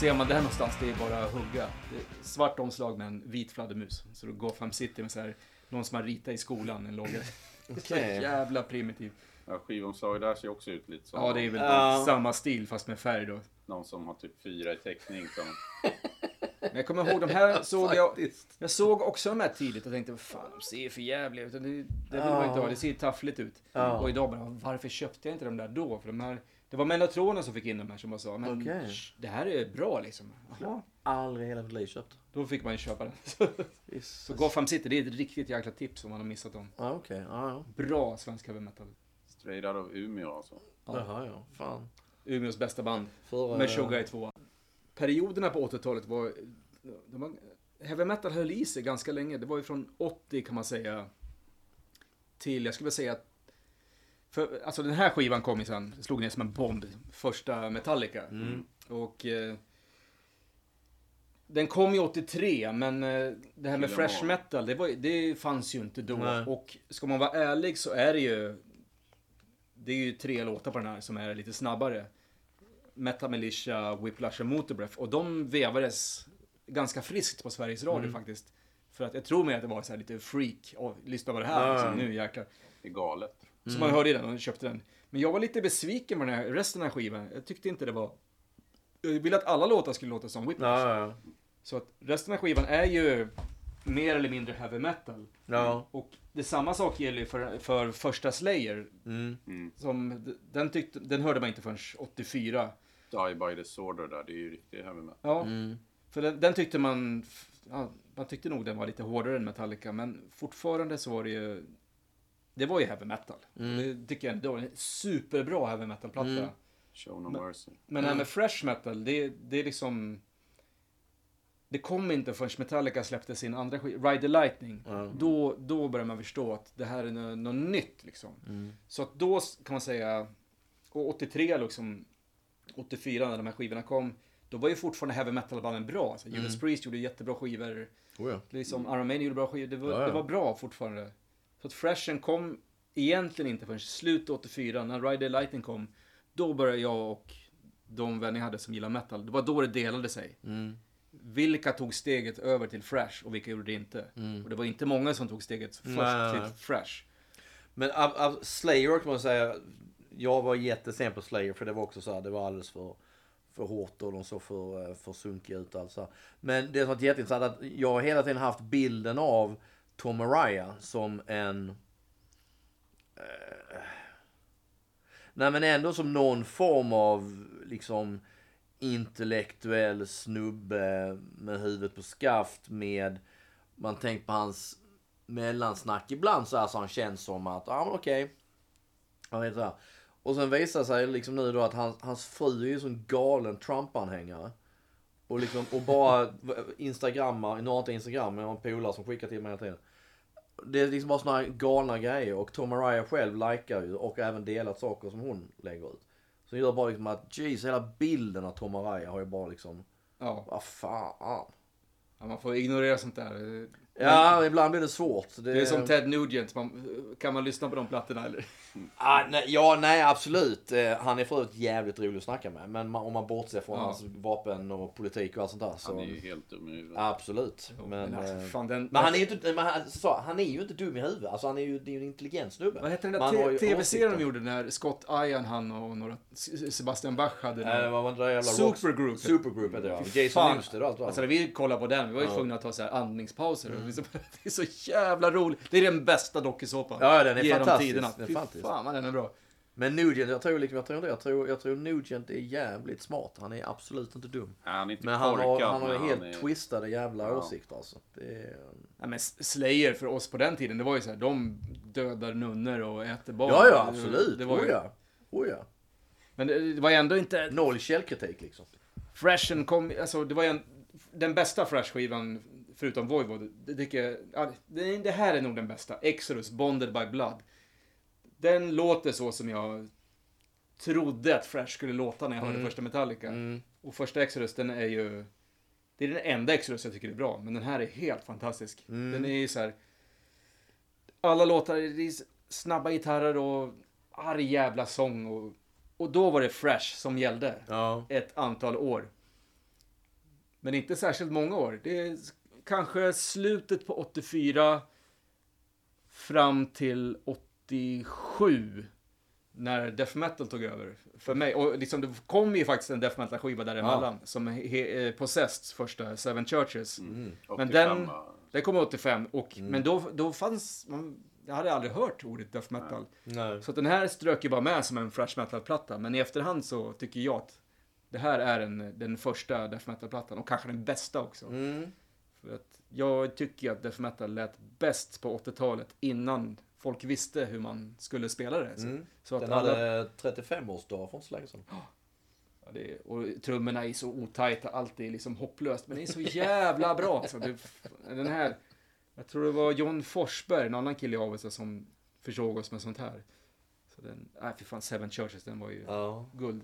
Ser man det här någonstans, det är bara att hugga. Svart omslag med en vit fladdermus. Så då Gotham City med så här, någon som har ritat i skolan, en logga. (laughs) Så Okej. jävla primitiv. Ja, skivomslaget där ser också ut lite som Ja, det är väl Ja. samma stil fast med färg då. någon som har typ fyra i teckning. Som, Men jag kommer ihåg de här (laughs) såg jag. Jag såg också de här tidigt och tänkte, vad fan, de ser för jävliga ut. Det, det vill man inte ha, det ser taffligt ut. Ja. Och idag bara, varför köpte jag inte de där då? För de här, det var Mellatronen som fick in de här som bara sa, men Okej. sh, det här är bra liksom. Jaha. Aldrig i hela mitt liv köpt. Då fick man ju köpa den. (laughs) Så Jesus. Gotham City, det är ett riktigt jäkla tips om man har missat dem. Ja, okej. Ja, ja. Bra svensk heavy metal. straight out of Umeå alltså. Jaha, ja. Fan. Umeås bästa band. För, Med eh, Sugar i två. Perioderna på 80-talet var... De var heavy metal höll i sig ganska länge. Det var ju från 80 kan man säga till, jag skulle vilja säga för, alltså den här skivan kom ju sen, slog ner som en bomb. Första Metallica. Och eh, den kom ju 83, men eh, det här med fresh metal, det, var, det fanns ju inte då. Nej. Och ska man vara ärlig så är det ju det är ju tre låtar på den här som är lite snabbare. Metal Militia, Whiplash och Motorbreath. Och de vevades ganska friskt på Sveriges Radio Mm. faktiskt. För att jag tror mig att det var så här lite freak. Och lyssna på det här, Ja, liksom, nu jäklar. Det är galet. Så Mm. man hörde den och köpte den. Men jag var lite besviken på den här, resten av skivan. Jag tyckte inte det var... Jag ville att alla låtar skulle låta som Whiplash. Ja, ja, Så att resten av skivan är ju mer eller mindre heavy metal. ja. Och det samma sak gäller ju för, för första Slayer. Mm. Mm. Som, den, tyckte, den hörde man inte förrän 84. Die by the Sword där, det är ju riktigt heavy metal. Ja, Mm. för den, den tyckte man... Ja, man tyckte nog den var lite hårdare än Metallica, men fortfarande så var det ju... Det var ju heavy metal. Mm. Det tycker jag ändå. En superbra heavy metal-platta. Mm. Show no Men- mercy. Men det här med fresh metal, det, det är liksom... Det kom inte förrän Metallica släppte sin andra skiva, Ride the Lightning. Ja. Då, då börjar man förstå att det här är något, något nytt liksom. Mm. Så att då kan man säga, och 83 liksom, 84 när de här skivorna kom, då var ju fortfarande heavy metal-banden bra. Alltså, Judas Mm. Priest gjorde jättebra skivor, Oh, ja. liksom Iron Maiden gjorde bra skivor, det var, Ja, ja. det var bra fortfarande. Så att freshen kom egentligen inte förrän slutet 84, när Ride the Lightning kom, då började jag och de vänner jag hade som gillar metal, det var då det delade sig. Mm. Vilka tog steget över till fresh och vilka gjorde det inte? Mm. Och det var inte många som tog steget först Nej. till fresh. Men av, av Slayer kan man säga, jag var jättesen på Slayer för det var också så här, det var alldeles för, för hårt och de såg för, eh, för sunkiga ut alltså. Men det som var jätteintressant är att jag har hela tiden haft bilden av Tom Mariah som en... Eh, Nej men ändå som någon form av liksom intellektuell snubbe med huvudet på skaft med, man tänker på hans mellansnack ibland så här så han känns som att, ja men okej. Han vet. Och sen visar sig liksom nu då att hans, hans fru är ju en galen Trump-anhängare. Och liksom, och bara (laughs) instagrammar, nu har jag inte instagram men jag har en polare som skickar till mig hela tiden. Det är liksom bara såna här galna grejer och Tom Mariah själv likar ju och även delat saker som hon lägger ut. Så det gör bara liksom att, jeez, hela bilden av Tom Mariah har ju bara liksom, Ja, vad fan. ja, man får ignorera sånt där. Ja, ibland blir det svårt. Det är som Ted Nugent. Man, kan man lyssna på de plattorna eller? Ah, nej, ja, nej absolut. Eh, han är för övrigt jävligt rolig att snacka med. Men man, om man bortser från Ja. hans vapen och politik och allt sånt där. Så, Han är ju helt dum i huvudet. Absolut. Men, Men, alltså, fan, den, men han är ju inte, men han, så, han är ju inte dum i huvudet. Alltså han är ju, det är ju en intelligent snubbe. Vad heter den där tv-serien de gjorde när Scott Ian, han och några, Sebastian Bach hade någon- vad var det där jävla Supergroup. Supergroup heter det. Jason. Newsted och allt Alltså när vi kollade på den, vi var ju Ja. tvungna att ta så här andningspauser. Liksom, (laughs) det är så jävla roligt. Det är den bästa dokusåpan. Ja, den är fantastisk. tiderna. Den är Fy fantastisk. fan vad den är bra. Men Nugent, jag tror liksom, jag tror inte, jag tror, jag tror Nugent är jävligt smart. Han är absolut inte dum. Nej, han är inte Men han har, korkad, han har men helt är... twistade jävla Ja. åsikter alltså. Det är, Ja, men Slayer för oss på den tiden, det var ju så här, de dödar nunnor och äter barn. ja, ja, absolut. Det var oh, ju, ja. Oh, ja. Men det, det var ju ändå inte... Noll källkritik liksom. Freshen kom, alltså det var ju en, den bästa Fresh-skivan förutom Voivod. Det, tycker jag, ja, det, det här är nog den bästa. Exodus, Bonded by Blood. Den låter så som jag trodde att Fresh skulle låta när jag hörde Mm. första Metallica. Mm. Och första Exodus, den är ju... Det är den enda Exodus jag tycker är bra, men den här är helt fantastisk. Mm. Den är ju så här... Alla låtar, det är snabba gitarrer och arg jävla sång och... Och då var det Fresh som gällde Ja. ett antal år. Men inte särskilt många år. Det är kanske slutet på 84 fram till 87 när death metal tog över för mig. Och liksom det kom ju faktiskt en death metal skiva däremellan som he- eh, Possessed första Seven Churches. Mm. 85, den-? Den kom 85 och men då, då fanns man, jag hade aldrig hört ordet death metal. Nej. Så den här strök ju bara med som en thrash metal-platta. Men i efterhand så tycker jag att det här är en, den första death metal-plattan. Och kanske den bästa också. Mm. För att jag tycker att death metal lät bäst på 80-talet innan folk visste hur man skulle spela det. Så, Mm. så att Den alla, hade 35-årsdag för så länge sedan. ja, det, och trummorna är så otajta, allt är liksom hopplöst. Men det är så jävla bra. Alltså, det, den här, jag tror det var John Forsberg, en annan kille i Avesta som försåg oss med sånt här. Så den, nej fy fan, Seven Churches, den var ju Ja. guld.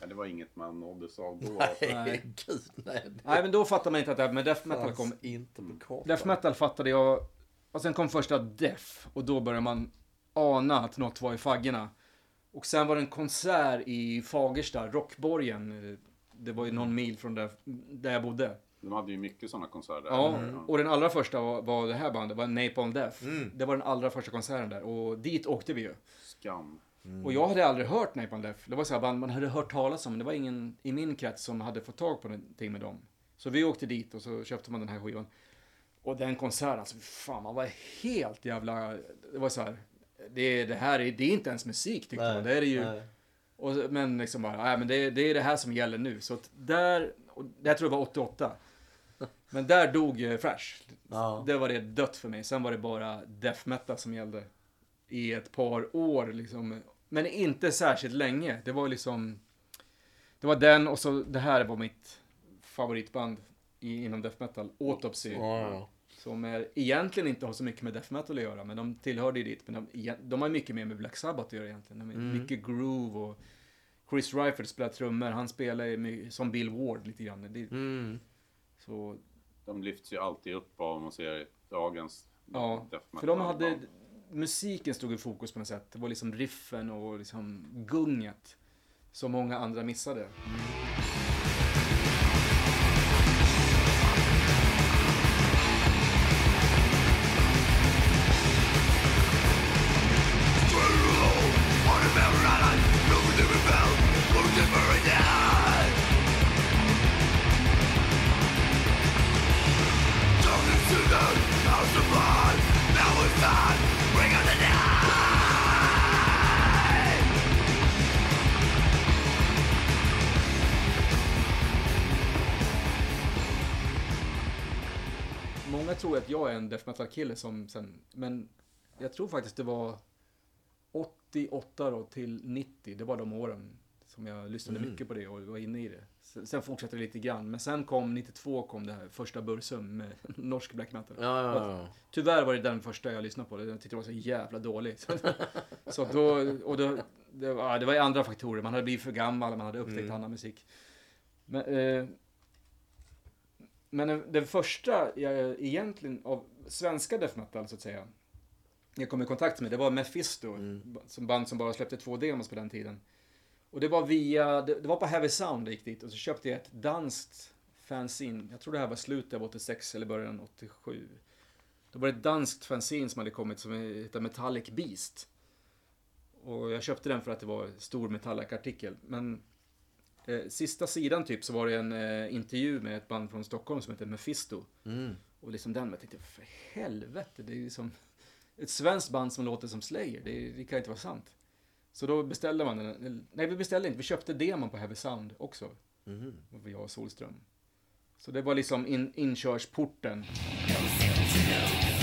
Ja, det var inget man nåddes av då. Nej, Nej. gud nej. Nej, men då fattar man inte att det här med death metal kom. inte på kartan. Death metal fattade jag. Och sen kom första Death. Och då började man ana att något var i faggorna. Och sen var det en konsert i Fagersta, Rockborgen. Det var ju någon mil från där, där jag bodde. De hade ju mycket sådana konserter. Ja, och den allra första var, var det här bandet, var Napalm Death. Mm. Det var den allra första konserten där. Och dit åkte vi ju. Skam. Och jag hade aldrig hört Napalm Death. Det var så här band man hade hört talas om, men det var ingen i min krets som hade fått tag på någonting med dem. Så vi åkte dit och så köpte man den här skivan. Och den konserten, alltså fan man var helt jävla... Det var så här... Det, det här är, det är inte ens musik tyckte Nej, man. Det är det ju. Och, men liksom bara, nej men det, det är det här som gäller nu. Så att där, och det här tror jag var 88. (laughs) Men där dog eh, Fresh. Ja. Det var det dött för mig. Sen var det bara death metal som gällde. I ett par år liksom. Men inte särskilt länge. Det var liksom... Det var den och så det här var mitt favoritband i, inom death metal. Autopsy. Ja. Som är, egentligen inte har så mycket med death metal att göra. Men de tillhörde ju dit. Men de, de har mycket mer med Black Sabbath att göra egentligen. De är Mm. Mycket groove och... Chris Reifert spelar trummor. Han spelar ju som Bill Ward lite grann. Det, Mm. så De lyfts ju alltid upp av, om man ser dagens Ja, death För de metal hade, musiken stod i fokus på något sätt. Det var liksom riffen och liksom gunget. Som många andra missade. Bring många tror att jag är en death metal-kille som sen, men jag tror faktiskt det var 88 då till 90, det var de åren som jag lyssnade Mm. mycket på det och var inne i det. Sen, sen fortsatte det lite grann, men sen kom 92 kom det här första Bursum med (laughs) norsk black metal. Ja, ja, ja. Tyvärr var det den första jag lyssnade på. Jag tyckte det var så jävla dålig. Så, (laughs) så då, och då, det, var, det var andra faktorer. Man hade blivit för gammal, man hade upptäckt Mm. annan musik. Men, eh, men den, den första jag egentligen av svenska death metal så att säga. Jag kom i kontakt med, det var Mephisto. Mm. Som band som bara släppte två demos på den tiden. Och det var via, det, det var på Heavy Sound jag gick dit och så köpte jag ett danskt fanzine. Jag tror det här var slutet av 86 eller början av 87. Då var det ett danskt fanzine som hade kommit som heter Metallic Beast. Och jag köpte den för att det var stor Metallic-artikel. Men eh, sista sidan typ så var det en eh, intervju med ett band från Stockholm som heter Mephisto. Mm. Och liksom den, jag tänkte för helvete, det är ju som ett svenskt band som låter som Slayer. Det, det kan inte vara sant. Så då beställde man den. Nej, vi beställde inte. Vi köpte demon på Heavy Sound också. Och jag och Solström. Så det var liksom in, inkörsporten. Men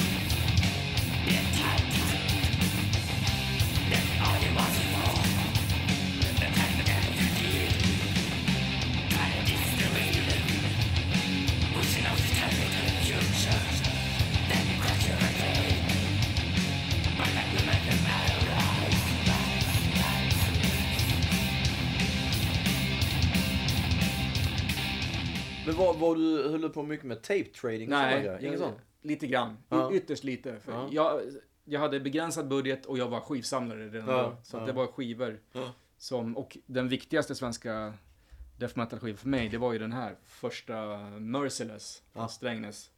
var du, höll du på mycket med tape trading? och Nej? Inget sånt? lite grann. Ja. Ytterst lite. För Ja. jag, jag hade begränsad budget och jag var skivsamlare redan Ja, då. Så det var skivor. Ja. Som, och den viktigaste svenska death metal-skivan för mig, det var ju den här. Första Merciless Ja. från Strängnäs.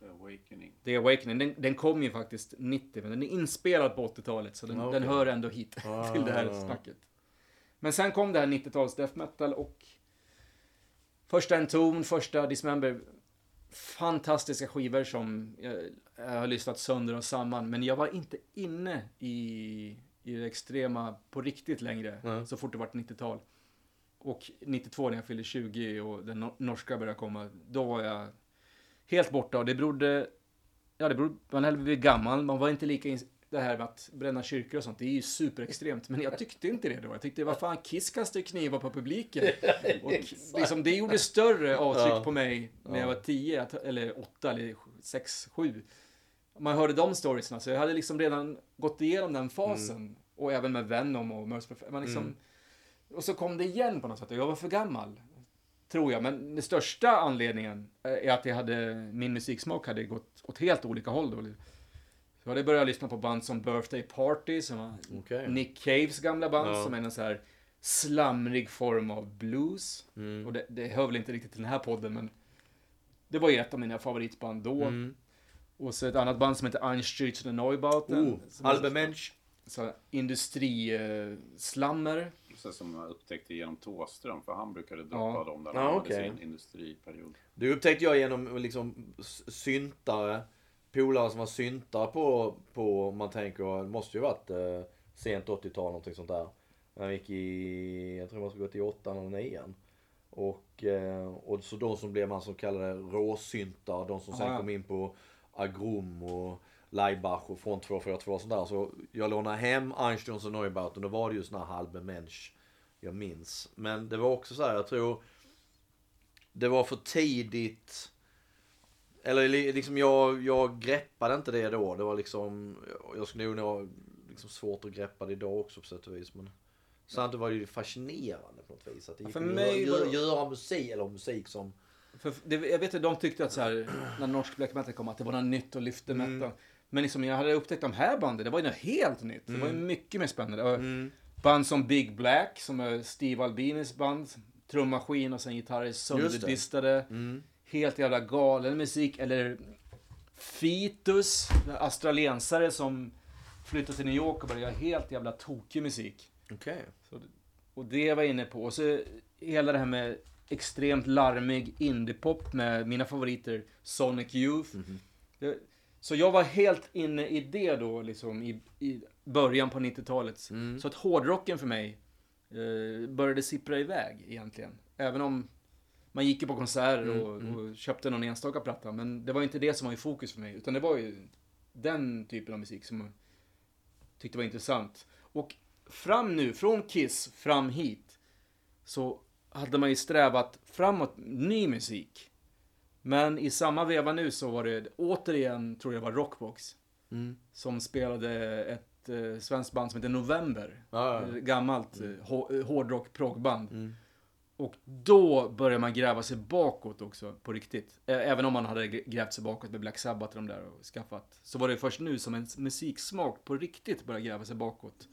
The Awakening. The Awakening, den, den kom ju faktiskt 90, men den är inspelad på 80-talet. Så den, okej. den hör ändå hit Ja, till det här snacket. Men sen kom det här 90-tals death metal och första Entomb, första Dismember. Fantastiska skivor som jag, har lyssnat sönder och samman. Men jag var inte inne i, i det extrema på riktigt längre. Nej. Så fort det vart 90-tal. Och 92 när jag fyllde 20 och den no- norska började komma. Då var jag helt borta och det berodde... Ja, det berodde... Man hade blivit gammal. Man var inte lika... Det här med att bränna kyrkor och sånt, det är ju superextremt. Men jag tyckte inte det då. Jag tyckte, vad fan, Kiss kastar ju knivar på publiken. (laughs) Och liksom, det gjorde större avtryck Ja. på mig när jag Ja. var 10, att- eller 8, eller 6, 7. Man hörde de storiesna, så jag hade liksom redan gått igenom den fasen. Och även med Venom och man liksom, Mm. Och så kom det igen på något sätt. och Jag var för gammal. Tror jag. Men den största anledningen eh, är att jag hade, min musiksmak hade gått åt helt olika håll då. Så jag hade börjat lyssna på band som Birthday Party, som var Okej. Nick Caves gamla band, Ja. som är en så här slamrig form av blues. Mm. Och det, det hör väl inte riktigt till den här podden, men det var ju ett av mina favoritband då. Mm. Och så ett annat band som heter Einstürzen Neubauten. Oh, Albemensch. industrislammer. Så som jag upptäckte genom Tåström, för han brukade droppa Ja. dem där Ja, han okej. hade sin industriperiod. Det upptäckte jag genom liksom syntare. Polare som var syntare på, på man tänker, det måste ju varit eh, sent 80-tal någonting sånt där. Jag gick i, jag tror man skulle gått i åttan eller nian. Och, eh, och så de som blev man som kallade råsyntare, de som sen Ja, ja. kom in på Agrum och Leibach och Front 242 och sånt där. Så jag lånade hem Einsteins och Neubauten, då var det ju sån här halbe Mensch jag minns. Men det var också så här, jag tror det var för tidigt. Eller li- liksom jag, jag greppade inte det då. Det var liksom, jag skulle nog ha liksom svårt att greppa det idag också på sätt och vis. Men samtidigt var det ju fascinerande på något vis. Att det gick För att mig göra, var göra musik, eller musik som... För det, jag vet att de tyckte att så här, när norsk black metal kom, att det var något nytt och lyfte Mm. metal. Men liksom jag hade upptäckt de här banden, det var ju något helt nytt. Det var Mm. ju mycket mer spännande. Och Band som Big Black, som är Steve Albinis band. Trummaskin och sen gitarrer sönderdistade. Mm. Helt jävla galen musik. Eller Fitus, australiensare som flyttade till New York och började göra helt jävla tokig musik. Okej. Så, och det var jag inne på. Och så hela det här med extremt larmig indiepop med mina favoriter Sonic Youth. Det, så jag var helt inne i det då, liksom i, i början på 90-talet. Så att hårdrocken för mig eh, började sippra iväg egentligen. Även om man gick ju på konserter och, och köpte någon enstaka platta. Men det var inte det som var i fokus för mig. Utan det var ju den typen av musik som jag tyckte var intressant. Och fram nu, från Kiss fram hit, så hade man ju strävat framåt ny musik. Men i samma veva nu så var det återigen, tror jag var Rockbox, Mm. som spelade ett eh, svenskt band som heter November. Ja, ja. Gammalt eh, hå- eh, hårdrock proggband. Mm. Och då började man gräva sig bakåt också, på riktigt. Även om man hade grävt sig bakåt med Black Sabbath och de där och skaffat. Så var det först nu som en musiksmak på riktigt började gräva sig bakåt.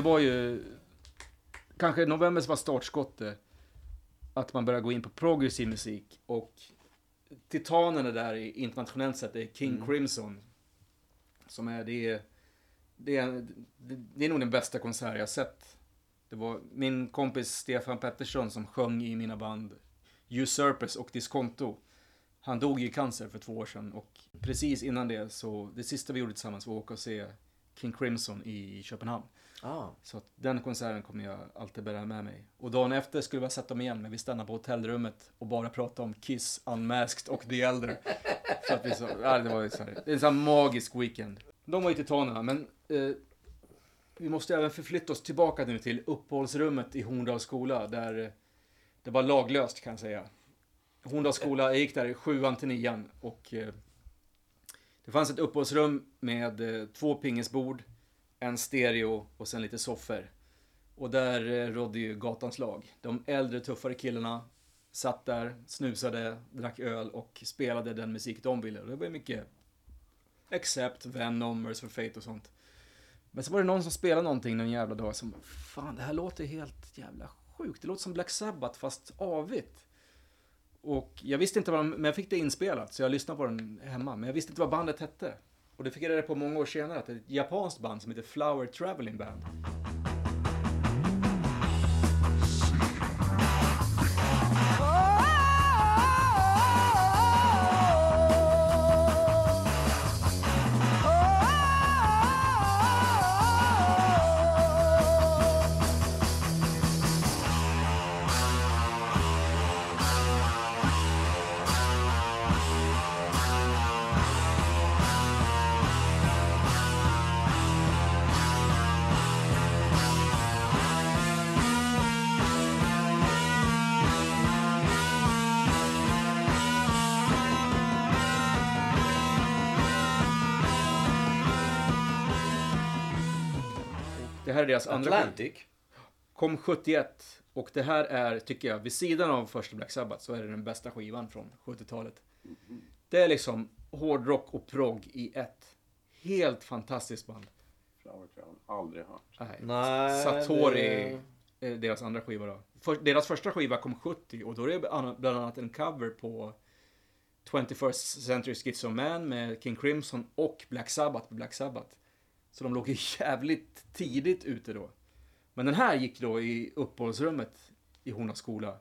Det var ju kanske november som var startskottet. Att man började gå in på progressiv musik. Och titanerna där i- internationellt sett är King Crimson. Som är det, det, är, det, det är nog den bästa konsert jag sett. Det var min kompis Stefan Pettersson som sjöng i mina band Usurpers och Disconto. Han dog i cancer för två år sedan och precis innan det så, det sista vi gjorde tillsammans var att åka och se King Crimson i Köpenhamn. Ah. Så att den konserten kommer jag alltid bära med mig. Och dagen efter skulle vi ha sett dem igen, men vi stannade på hotellrummet och bara pratade om Kiss, Unmasked och The Elder. (laughs) För att vi så, ja, det var ju så här, det är en sån här magisk weekend. De var ju titanerna, men eh, vi måste även förflytta oss tillbaka nu till uppehållsrummet i Horndals skola, där eh, det var laglöst kan jag säga. Horndals skola, jag gick där i sjuan till nian och eh, det fanns ett uppehållsrum med eh, två pingisbord, en stereo och sen lite soffor. Och där eh, rådde ju gatans lag. De äldre tuffare killarna satt där, snusade, drack öl och spelade den musik de ville. Och det var ju mycket Accept, Venom, Mercy for Fate och sånt. Men så var det någon som spelade någonting någon jävla dag som Fan, det här låter helt jävla sjukt. Det låter som Black Sabbath fast avigt. Och jag visste inte vad de, men jag fick det inspelat så jag lyssnade på den hemma. Men jag visste inte vad bandet hette. Och det fick jag reda på många år senare att det är ett japanskt band som heter Flower Traveling Band. Det här är deras andra. Atlantic. Kom 71 och det här är, tycker jag, vid sidan av första Black Sabbath så är det den bästa skivan från 70-talet. Det är liksom hårdrock och prog i ett. Helt fantastiskt band. Flower Crown, aldrig hört. Nej. Nej, Satori, är deras andra skiva då. För, deras första skiva kom 70 och då är det bland annat en cover på 21st Century Schizo Man med King Crimson och Black Sabbath på Black Sabbath. Så de låg ju (laughs) jävligt tidigt ute då. Men den här gick då i uppehållsrummet i Hornas skola.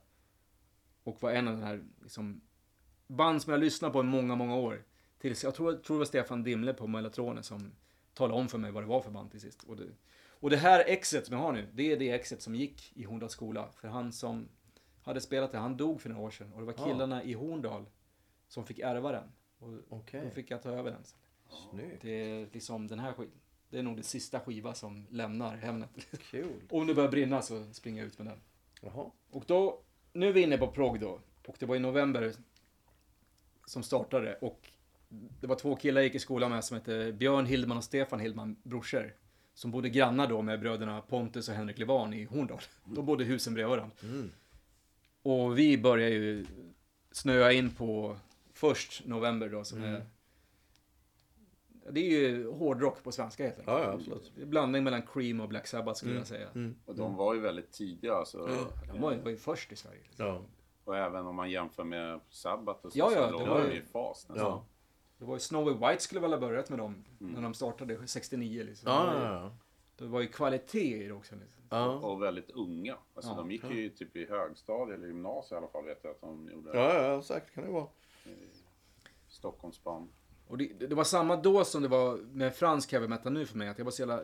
Och var en av de här liksom, band som jag lyssnade på i många, många år. Tills, jag tror, tror det var Stefan Dimle på Mellatronen som talade om för mig vad det var för band till sist. Och det, och det här exet som jag har nu, det är det exet som gick i Horndals skola. För han som hade spelat det, han dog för några år sedan. Och det var Ah. killarna i Horndal som fick ärva den. Och Okej. då fick jag ta över den. Snyggt. Det är liksom den här skivan. Det är nog det sista skiva som lämnar Hemnet. Kul. (laughs) Om det börjar brinna så springer jag ut med den. Jaha. Och då, nu är vi inne på prog då. Och det var i november som startade. Och det var två killar jag gick i skolan med som hette Björn Hildman och Stefan Hildman, brorsor. Som bodde grannar då med bröderna Pontus och Henrik Levan i Horndal. De bodde husen bredvid varandra. Mm. Och vi började ju snöa in på först november då som är... Det är ju hårdrock på svenska helt enkelt. Ja, ja, absolut. Blandning mellan Cream och Black Sabbath skulle Mm. jag säga. Och de var ju väldigt tidiga. Alltså, De var ju, var ju först i Sverige. Liksom. Ja. Och även om man jämför med Sabbath och så, Ja, ja, så det låg var de ju- i fas nästan. Ja. Det var ju Snowy White skulle väl ha börjat med dem när de startade 69 liksom. Ja, det, var ja, ju, ja. det var ju kvalitet i det också. Liksom. ja. Och väldigt unga. Alltså Ja. de gick ju typ i högstadie eller gymnasiet i alla fall vet jag att de gjorde. Ja, ja, säkert kan det vara. Stockholmsband. Och det, det var samma då som det var med fransk heavy metal nu för mig. Att jag var så jävla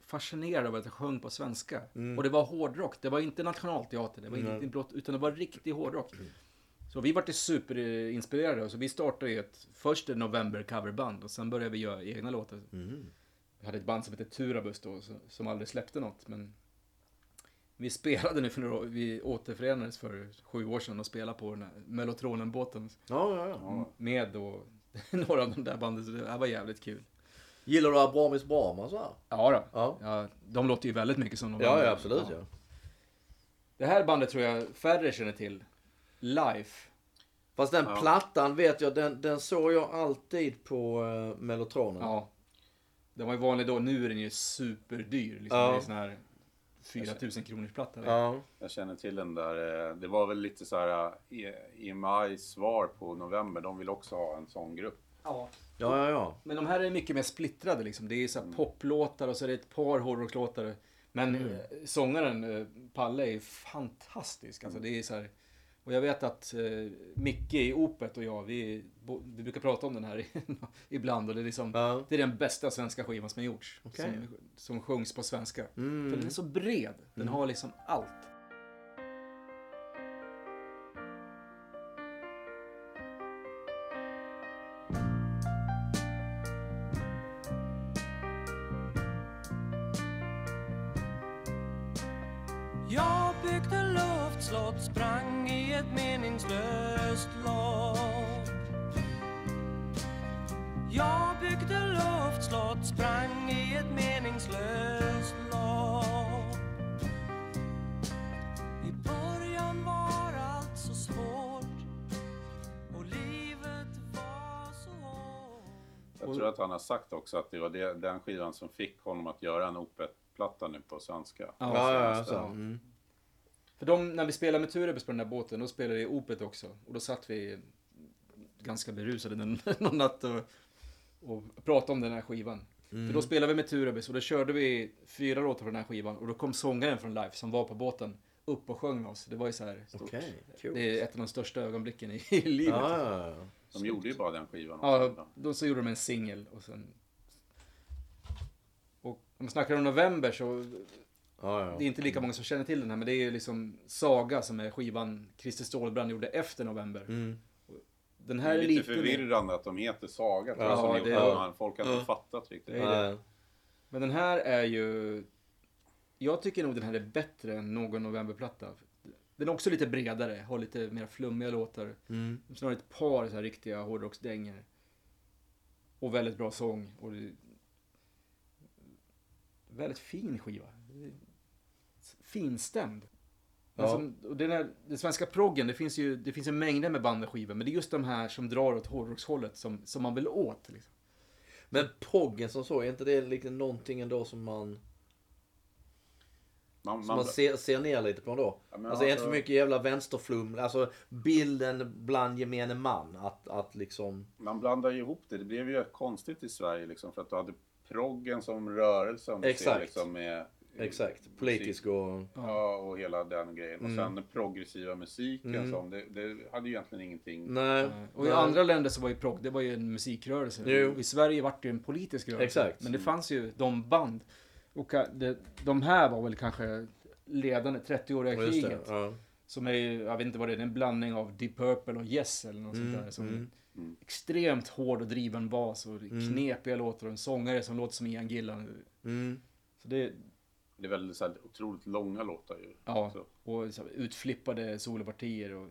fascinerad av att jag sjöng på svenska. Och det var hårdrock. Det var inte nationalteater. Det var inte blott, utan det var riktig hårdrock. Så vi vart superinspirerade. Så vi startade ett, först ett november coverband och sen började vi göra egna låtar. Vi hade ett band som hette Turabus då, som aldrig släppte något. Men vi spelade nu för några år, vi återförenades för sju år sedan och spelade på den här Mellotronen-båten. Ja, ja, ja. Med då (laughs) några av de där banden, så det här var jävligt kul. Gillar du Abramis Brahma så här? Ja, då. Ja. Ja, de låter ju väldigt mycket som de Ja, ja absolut ja. Det här bandet tror jag färre känner till. Life. Fast den Ja. plattan vet jag, den, den såg jag alltid på uh, Mellotronen. Ja. Den var ju vanlig då, nu är den ju superdyr. Liksom. Ja. Det är sån här 4000 kronors platta. Ja. Jag känner till den där. eh, Det var väl lite så här eh, EMIs svar på november. De vill också ha en sån grupp. Ja. Ja, ja, ja. Men de här är mycket mer splittrade liksom. Det är så här poplåtar och så är det ett par hårdrocklåtar. Men Mm. eh, sångaren eh, Palle är fantastisk. Alltså, det är så här, och jag vet att eh, Micke i Opet och jag, vi, vi brukar prata om den här (laughs) ibland. Och det, är liksom, Ja. det är den bästa svenska skivan som har gjorts. Okej. Som, som sjungs på svenska. Mm. För den är så bred. Den har liksom allt. Sagt också att det var det, den skivan som fick honom att göra en Opet-platta nu på svenska. Ja, Ja, ja, ja. Så. Mm. För de, när vi spelade med Turebus på den där båten, då spelade vi Opet också. Och då satt vi ganska berusade någon, (laughs) någon natt och, och pratade om den här skivan. För då spelade vi med Turebus och då körde vi fyra låtar på den här skivan. Och då kom sångaren från Life som var på båten upp och sjöng med oss. Det var ju så här. Okej, kul. Det är ett av de största ögonblicken i, i livet. Ja, ja, ja. De gjorde ju bara den skivan. Ja, också. då så gjorde de en singel och sen... Och om man snackar om november så ja, ja. Det är inte lika många som känner till den här, men det är ju liksom Saga som är skivan Christer Stålbrand gjorde efter november. Mm. Den Det här är är lite lite förvirrande att de heter Saga. Ja, som det man- Folk har inte fattat riktigt. Det Nej. Men den här är ju... Jag tycker nog den här är bättre än någon novemberplatta. Den är också lite bredare, har lite mer flummiga låtar. Mm. Sen har ett par så här riktiga hårdrocksdängor. Och väldigt bra sång. Och. Väldigt fin skiva. Finstämd. Ja. som, och den, här, den svenska proggen, det finns ju det finns ju mängder med band och skivor. Men det är just de här som drar åt hårdrockshållet som, som man vill åt. Liksom. Men proggen som så, är inte det liksom någonting ändå som man, Man, som man, man ser, ser ner lite på då? Ja, alltså inte alltså- för mycket jävla vänsterflum? Alltså bilden bland gemene man. Att, att liksom... man blandar ju ihop det. Det blev ju konstigt i Sverige liksom, för att du hade proggen som rörelse. Om Exakt. Ser, liksom, med, Exakt. Politisk och... Ja, och hela den grejen. Och Mm. sen den progressiva musiken. Mm. Som, det, det hade ju egentligen ingenting. Nej. Och i nej. andra länder så var ju progg, det var ju en musikrörelse. Jo. I Sverige vart det ju en politisk rörelse. Exakt. Men det fanns ju de band. Och det, de här var väl kanske ledande 30-åriga Ja, kriget. Ja. Som är, ju- jag vet inte vad det är, en blandning av Deep Purple och Yes eller något Mm, sånt där. Som mm. Extremt hård och driven bas och Mm. knepiga låtar och en sångare som låter som Ian Gillan. Mm. Så det, Det är väldigt så här, otroligt långa låtar ju. ja, Så. och så här, utflippade solopartier och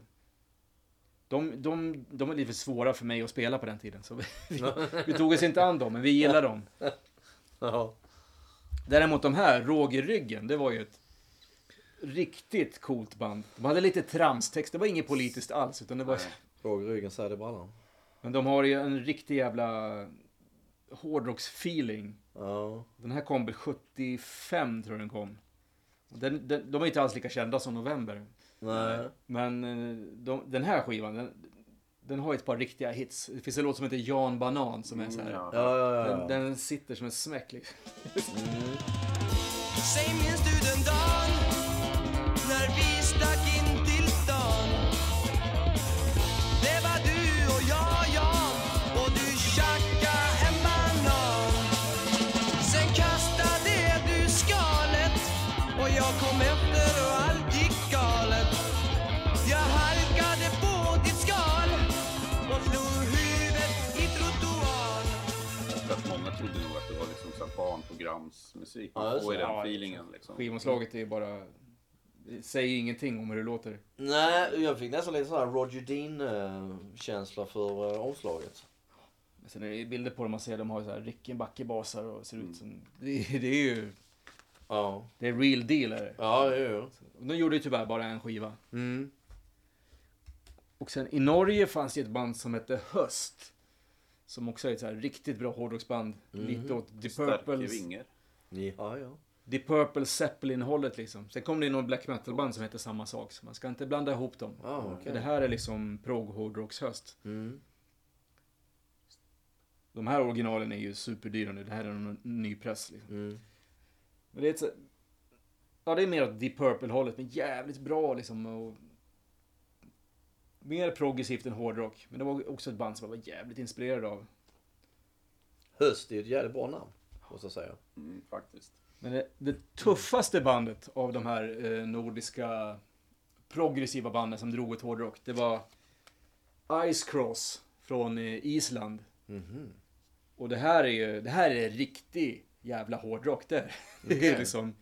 de, de, de är lite svåra för mig att spela på den tiden. Så vi, vi, (laughs) vi tog oss inte an dem, men vi gillar dem. Ja. Däremot de här, Rågerryggen, det var ju ett riktigt coolt band. De hade lite tramstext, det var inget politiskt alls. Utan det var, Råg i ryggen, säger det brallan. men de har ju en riktig jävla hårdrocksfeeling. Ja. Den här kom väl 75 tror jag den kom. Den, den, de är inte alls lika kända som November. Nej. Men eh, de, den här skivan, den, den har ett par riktiga hits. Det finns en låt som heter Jan Banan som är så här. Mm, ja. Ja. Den, den sitter som en smäck liksom. (laughs) Säg det var liksom så barnprogramsmusik. Ja, Man får ju det. den Ja, feelingen liksom. Skivomslaget är ju bara... det Säger ingenting om hur det låter. Nej, jag fick nästan lite sån här Roger Dean-känsla för uh, omslaget. Sen är det bilder på dem man ser, de har så här Rickenbacker-basar och ser ut som... (laughs) Det, det är ju... Ja. Det är real deal är det. Ja, jo, jo. Och de gjorde ju tyvärr bara en skiva. Mm. Och sen i Norge fanns det ett band som hette Höst. Som också är ett så här riktigt bra hårdrocksband. Lite åt The Purples, vingar. Ja, ja. The Purple Zeppelin-hållet liksom. Sen kom det in någon black metal-band som heter samma sak. Så man ska inte blanda ihop dem. Ah. För det här är liksom prog hårdrockshöst. Mm. De här originalen är ju superdyra nu. Det här är en ny press liksom. Mm. Men det är ett, så- Ja, det är mer åt The Purple-hållet, men jävligt bra liksom. Och mer progressivt än hårdrock. Men det var också ett band som jag var jävligt inspirerad av. Höst är ett jävligt bra namn, måste jag säga. Mm, faktiskt. Men det, det tuffaste bandet av de här eh, nordiska progressiva banden som drog ett hårdrock, det var Ice Cross från eh, Island. Mhm. Och det här är ju, det här är riktig jävla hårdrock det. (laughs) Det är liksom,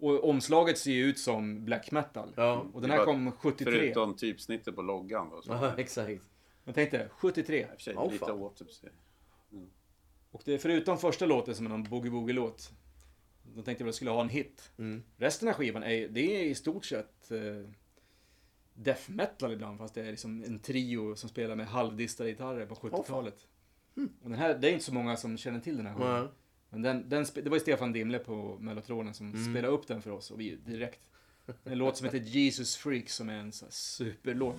och omslaget ser ju ut som black metal. Ja. Och den här kom 73. Förutom typsnittet på loggan då. Så. (laughs) Ja, exakt. Men tänk dig, 73. I och för sig, Åh, lite fan. återse. Och det är förutom första låten som är någon boogie-woogie-låt. De tänkte att de skulle ha en hit. Mm. Resten av skivan är, det är i stort sett eh, death metal ibland. Fast det är liksom en trio som spelar med halvdistade gitarrer på 70-talet. Och den här, det är inte så många som känner till den här skivan. Men den, den, det var ju Stefan Dimle på Mellotronen som spelade upp den för oss och vi direkt. En låt som heter Jesus Freak som är en så här superlåt.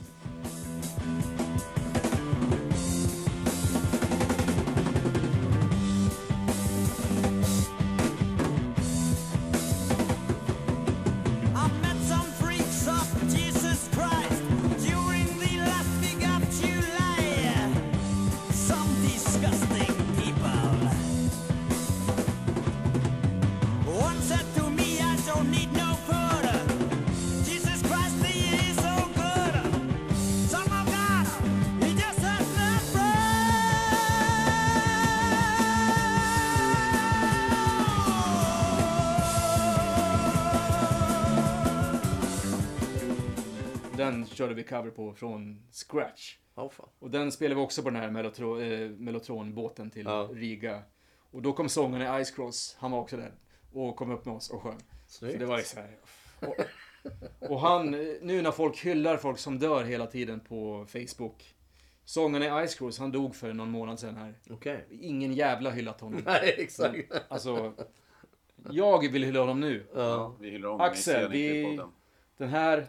Körde vi cover på från scratch. Ja, fan. Och den spelade vi också på den här Mellotro, eh, Mellotronbåten till Ja. Riga. Och då kom sångaren i Ice Cross, han var också där. Och kom upp med oss och sjöng. Så Snyggt. det var ju så här. Och, och han, eh, nu när folk hyllar folk som dör hela tiden på Facebook. Sångaren i Ice Cross, han dog för någon månad sedan här. Okej. Ingen jävla hyllat honom. (laughs) Nej, exakt. Alltså, jag vill hylla honom nu. Ja. Vi hyllar om Axel, vi-. Den här,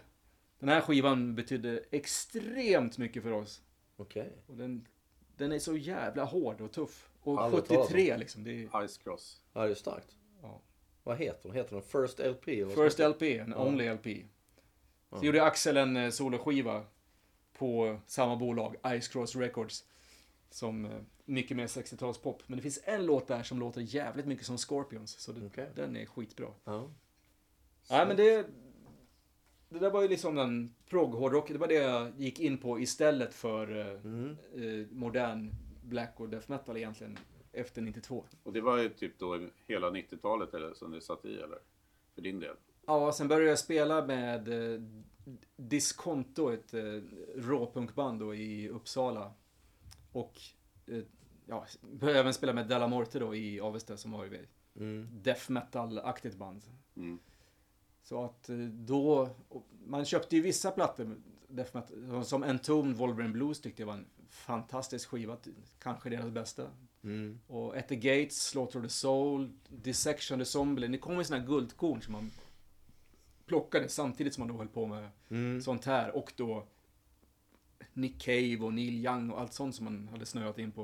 den här skivan betydde extremt mycket för oss. Okej. Och den, den är så jävla hård och tuff. Och Aldrig talat om. 73 liksom. Det är Ice Cross. Ja, det är starkt. Ja. Vad heter den? Heter den First LP? First LP, en Ja. Only LP. Så gjorde Axel en eh, soloskiva på samma bolag, Ice Cross Records. Som eh, mycket mer 60-talspop. Men det finns en låt där som låter jävligt mycket som Scorpions. Så det, Okej. den är skitbra. Ja. Nej men det... Det där var ju liksom den prog-hårdrock. Det var det jag gick in på istället för eh, Mm. eh, modern black och death metal egentligen. Efter 92. Och det var ju typ då hela 90-talet eller som det satt i eller? För din del? Ja, sen började jag spela med eh, Disconto, ett eh, råpunkband då i Uppsala. Och eh, ja, började även spela med Della Morte då i Avesta som var ju Mm. death metal-aktigt band. Mm. Så att eh, då, man köpte ju vissa plattor, metal, som Entombed Wolverine Blues tyckte jag var en fantastisk skiva, kanske deras bästa. Mm. Och At the Gates, Slaughter of the Soul, Dissection the Zombie, det kommer ju här guldkorn som man plockade samtidigt som man då höll på med Mm. sånt här. Och då Nick Cave och Neil Young och allt sånt som man hade snöat in på.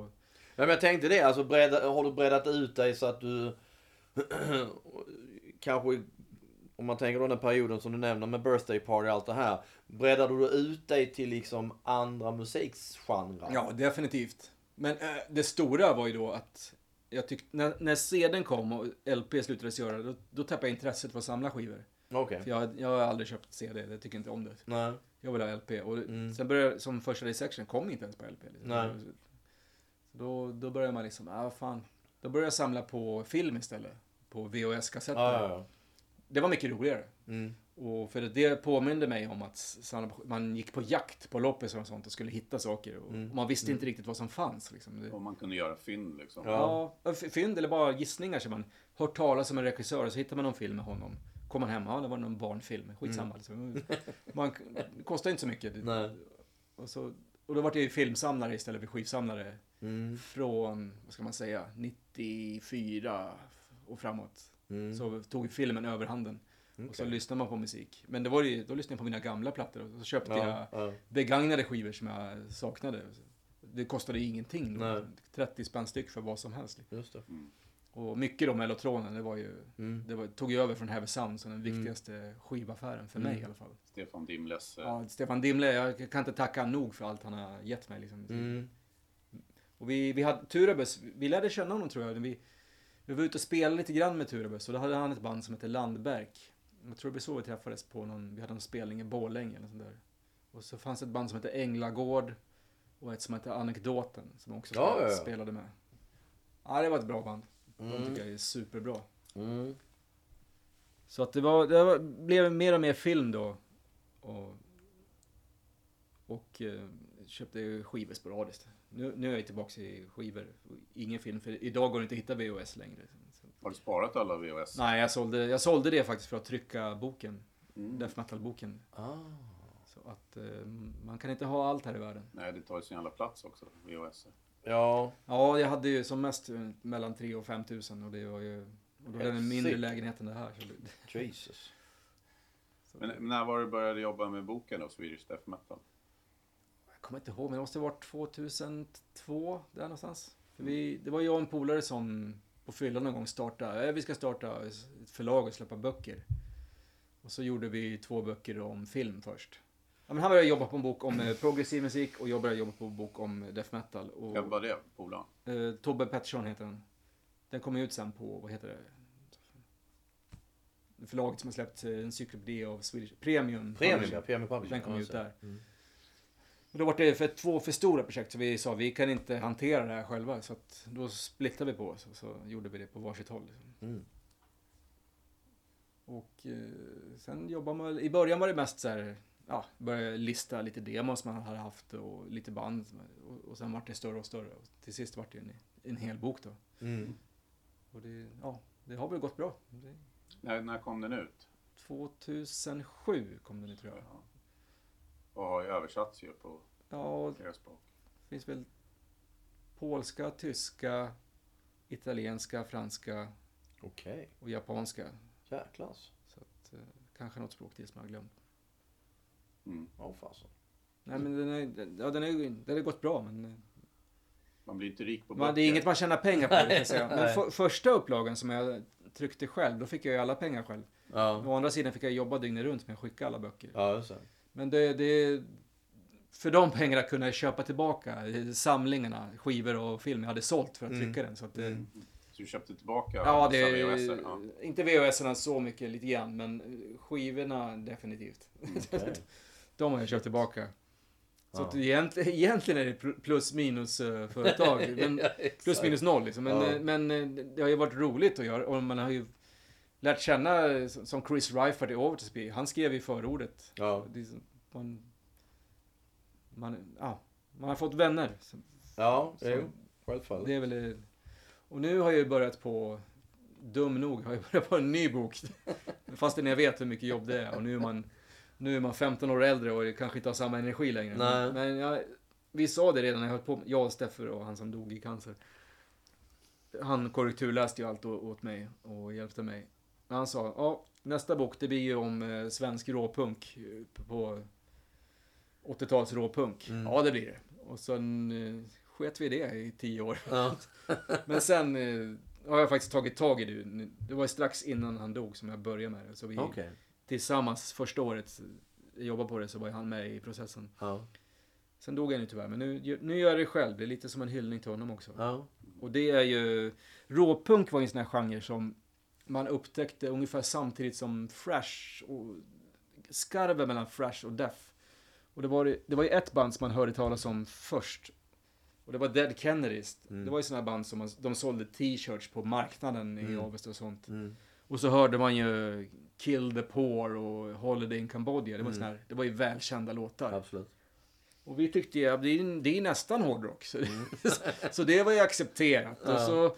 Ja, men jag tänkte det, alltså bredda, har du breddat ut dig så att du (clears throat) kanske, om man tänker då den perioden som du nämner med birthday party och allt det här. Breddade du ut dig till liksom andra musikgenrer? Ja, definitivt. Men äh, det stora var ju då att jag tyckte, när, när CDn kom och LP slutades göra, då, då tappade jag intresset för att samla skivor. Okej. För jag, jag har aldrig köpt CD, jag tycker inte om det. Nej. Jag vill ha LP. Och Mm. sen började, som första dissection kom inte ens på LP. Liksom. Nej. Så Då, då började man liksom, ah fan. Då började jag samla på film istället. På VHS-kassetter. Ja, ja, ja. Det var mycket roligare. Mm. Och för det påminde mig om att man gick på jakt på loppisar och sånt och skulle hitta saker. Och, Mm. och man visste inte riktigt vad som fanns. Liksom. Det, Om man kunde göra fynd liksom. Ja. Ja, fynd eller bara gissningar som man hört talas om en regissör och så hittar man någon film med honom. Kommer man hem, ja det var någon barnfilm, skitsamma. Liksom. Man, det kostar inte så mycket. Mm. (laughs) Nej. Och, så, och då var det ju filmsamlare istället för skivsamlare. Mm. Från, vad ska man säga, 94 och framåt. Mm. Så tog filmen överhanden. Och så lyssnade man på musik. Men det var ju, då lyssnade jag på mina gamla plattor. Och så köpte jag Ja, ja. begagnade skivor som jag saknade. Det kostade ju ingenting. Då. Nej. 30 spänn styck för vad som helst. Just det. Och mycket då Mellotronen, det var ju, Mm. det var, tog ju över från Heavy Sound som den viktigaste skivaffären för mig Mm. i alla fall. Stefan Dimles. eh, Ja, Stefan Dimle, jag kan inte tacka nog för allt han har gett mig. Liksom. Mm. Och vi, vi hade Turabus, vi lärde känna honom tror jag. Vi, vi var ute och spelade lite grann med Turabus och då hade han ett band som hette Landberg. Jag tror det var så vi träffades på någon, vi hade en spelning i Borlänge eller sånt där. Och så fanns ett band som hette Änglagård och ett som hette Anekdoten som också Ja, spelade, spelade med. Ja, det var ett bra band. De Mm. tycker jag är superbra. Mm. Så att det, var, det var, blev mer och mer film då. Och, och eh, köpte skivor sporadiskt. Nu, nu är jag tillbaka i skivor. Ingen film, för idag går det inte att hitta VHS längre. Har du sparat alla VHS? nej, jag sålde, jag sålde det faktiskt för att trycka boken. Mm. Death Metal-boken. Ah. Så att eh, man kan inte ha allt här i världen. Nej, det tar ju sin jävla plats också, VHS. Ja. Ja, jag hade ju som mest eh, mellan 3 och 5 tusen och det var ju... Och då är det en mindre lägenhet än det här. Jesus. Men när var du började jobba med boken då, Swedish Death Metal? Kommer inte ihåg, men det måste ha varit 2002, där någonstans. För vi, det var jag och en polare som på fyllan någon gång startade, vi ska starta ett förlag och släppa böcker. Och så gjorde vi två böcker om film först. Ja, men han började jobba på en bok om eh, progressiv musik och jag började jobba på en bok om death metal. Och, Vem var det, polaren? eh, Tobbe Pettersson heter han. Den kom ut sen på, vad heter det? Förlaget som har släppt eh, en cyklopedi av Swedish Premium. Premium, ja. Premium Publishing. Den kom ut där. Mm. Och då var det för två för stora projekt så vi sa vi kan inte hantera det här själva. Så att då splittade vi på oss och så gjorde vi det på varsitt håll. Liksom. Mm. Och eh, sen jobbade man, i början var det mest så här, ja, började lista lite demos man hade haft och lite band. Och, och sen vart det större och större. Och till sist vart det en, en hel bok då. Mm. Och det, ja, det har väl gått bra. Det, När, när kom den ut? 2007 kom den ut tror jag. Ja. Och har översatts ju på Ja, flera språk. det finns väl polska, tyska, italienska, franska Okej. och japanska. Jäklar. Så att, eh, kanske något språk till som jag har glömt. Mm. Åh fasen. Nej men den, är, den- ja, den, är, den har gått bra men eh, Man blir inte rik på man, det är böcker. inget man tjänar pengar på. kan jag säga. Men för, första upplagan som jag tryckte själv, då fick jag ju alla pengar själv. Ja. Å andra sidan fick jag jobba dygnet runt med att skicka alla böcker. Ja, just det. Men det, det för de pengarna kunde jag köpa tillbaka eh, samlingarna, skivor och film jag hade sålt för att Mm. trycka den. Så att det, Mm. Så du köpte tillbaka Ja, det VHS? Ja. inte VHS-erna så mycket, lite grann, men eh, skivorna definitivt. Okej. (laughs) De har jag köpt tillbaka. Så Ja. att egentligen, egentligen är det pl- plus minus eh, företag. (laughs) men plus minus noll liksom. Men, Ja. eh, men eh, det har ju varit roligt att göra och man har ju lärt känna eh, som som Chris Reifert i Overtosby. Han skrev i förordet. Ja. Man, man, ja, man har fått vänner. Så Ja, Så- jo. Självfallet. Det är väl... Och nu har jag ju börjat på, dum nog, har jag börjat på en ny bok. (laughs) Fastän jag vet hur mycket jobb det är. Och nu är man, nu är man 15 år äldre och kanske inte har samma energi längre. Nej. Men jag, vi sa det redan när jag höll på, jag och Steffer och han som dog i cancer. Han korrekturläste ju allt åt mig och hjälpte mig. Han sa, ja, nästa bok det blir ju om eh, svensk råpunk eh, på 80-tals råpunk. Mm. Ja, det blir det. Och sen eh, sket vi i det i tio år. Ja. (laughs) Men sen eh, har jag faktiskt tagit tag i det. Det var strax innan han dog som jag började med det. Så vi Okej. tillsammans första året jag jobbade på det så var han med i processen. Ja. Sen dog han ju tyvärr, men nu, nu gör jag det själv. Det är lite som en hyllning till honom också. Ja. Och det är ju... Råpunk var ju en sån här genre som man upptäckte ungefär samtidigt som Fresh och skarven mellan Fresh och Def. Och det var, det- det var ju ett band som man hörde talas om först. Och det var Dead Kennedys. Mm. Det var ju här band som man, de sålde t-shirts på marknaden i Avesta och sånt. Mm. Och så hörde man ju Kill the Poor och Holiday in Cambodia. Det var, Mm. här, det var ju välkända låtar. Absolut. Och vi tyckte ju att det är, det är nästan hårdrock. (laughs) Så, så det var ju accepterat. Och Mm. Ja. så,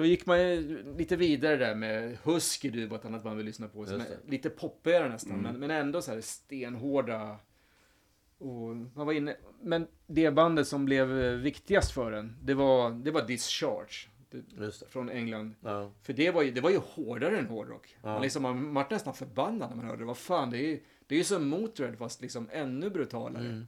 då gick man ju lite vidare där med Husky, du var ett annat band vi lyssnade på. Som lite poppigare nästan, men, men ändå så här stenhårda. Och man var inne, men det bandet som blev viktigast för en, det var, det var Discharge. Det, från England. Ja. För det var ju, det var ju hårdare än hårdrock. Ja. Man, liksom, man vart nästan förbannad när man hörde det. Vad fan, det är ju det är som Motörhead fast liksom ännu brutalare. Mm.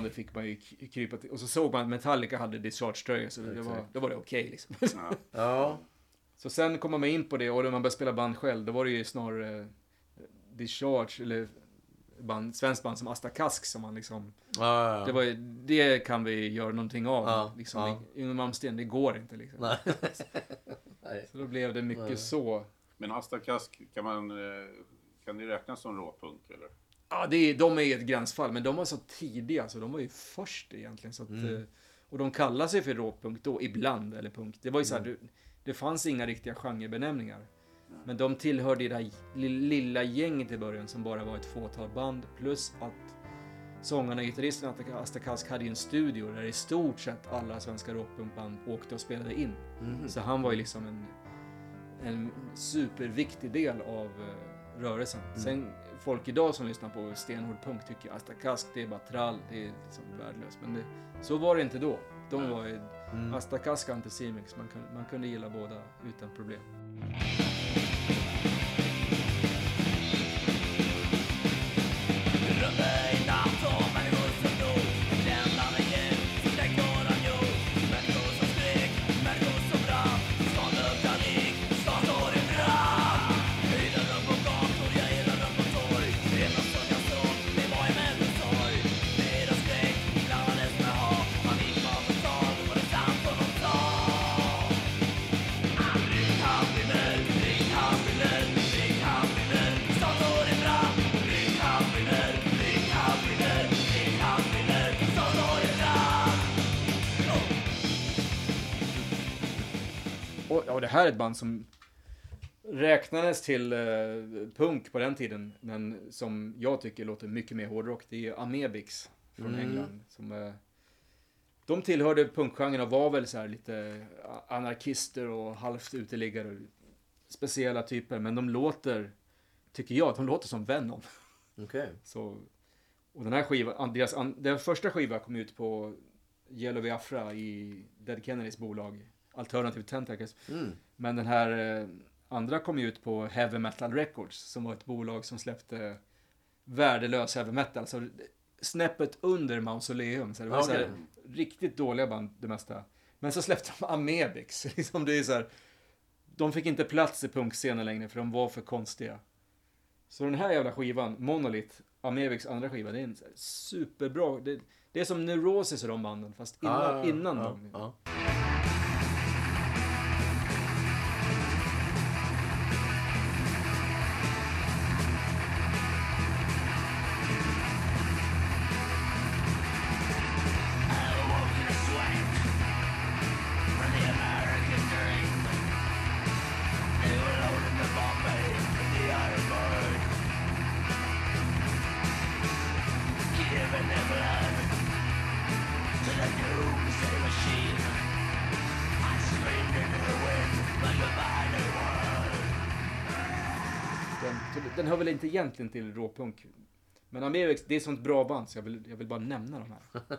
Bandet fick man ju krypa till. Och så såg man att Metallica hade Discharge-tröja, så det var, då var det okej liksom. Ja. (laughs) Ja. Så sen kom man in på det och när man började spela band själv, då var det ju snarare eh, Discharge, eller band, svenskt band som Asta Kask som man liksom... Ja, ja. Det, var ju, det kan vi göra någonting av. Ja, liksom, ja. Yngwie Malmsteen, det går inte liksom. Nej. (laughs) Nej. Så då blev det mycket Nej. så. Men Asta Kask, kan man... eh, Kan det räknas som råpunk eller? Ja, det är, de är ett gränsfall, men de var så tidiga, så de var ju först egentligen. Så att, Mm. eh, Och de kallar sig för råpunk då, ibland, eller punk. Det var ju så Mm. här, det, det fanns inga riktiga genrebenämningar. Men de tillhörde det li- lilla gänget i början som bara var ett fåtal band. Plus att sångarna och gitarristen Asta Kask hade ju en studio där i stort sett alla svenska rockpunkband åkte och spelade in. Mhm. Så han var ju liksom en, en superviktig del av eh, rörelsen. Mm. Sen folk idag som lyssnar på stenhård punk tycker Asta Kask det är bara trall, det är liksom värdelöst. Men det, så var det inte då. De var ju Mm. Asta Kask och Anticimex, man, man kunde gilla båda utan problem. Här är ett band som räknades till eh, punk på den tiden, men som jag tycker låter mycket mer hårdrock. Det är Amebix från Mm. England. Som, eh, de tillhörde punkgenren och var väl så här lite anarkister och halvt uteliggare. Speciella typer, men de låter, tycker jag, de låter som Venom. (laughs) Så, och den här skivan, deras, den första skivan kom ut på Yellow Biafra i Dead Kennedys bolag, Alternative Tentacles. Mm. Men den här eh, andra kom ju ut på Heavy Metal Records, som var ett bolag som släppte värdelös heavy metal. Så snäppet under Mausoleum. Så det var så här, riktigt dåliga band, det mesta. Men så släppte de Amebix. (laughs) liksom det är så här, de fick inte plats i punkscenen längre, för de var för konstiga. Så den här jävla skivan, Monolith, Amebix andra skiva, det är en superbra. Det, det är som Neurosis och de banden, fast innan, ja. innan ja, dem. Ja. Väl inte egentligen till råpunk. Men Amerex, det är ett sånt bra band så jag vill, jag vill bara nämna de här. (laughs)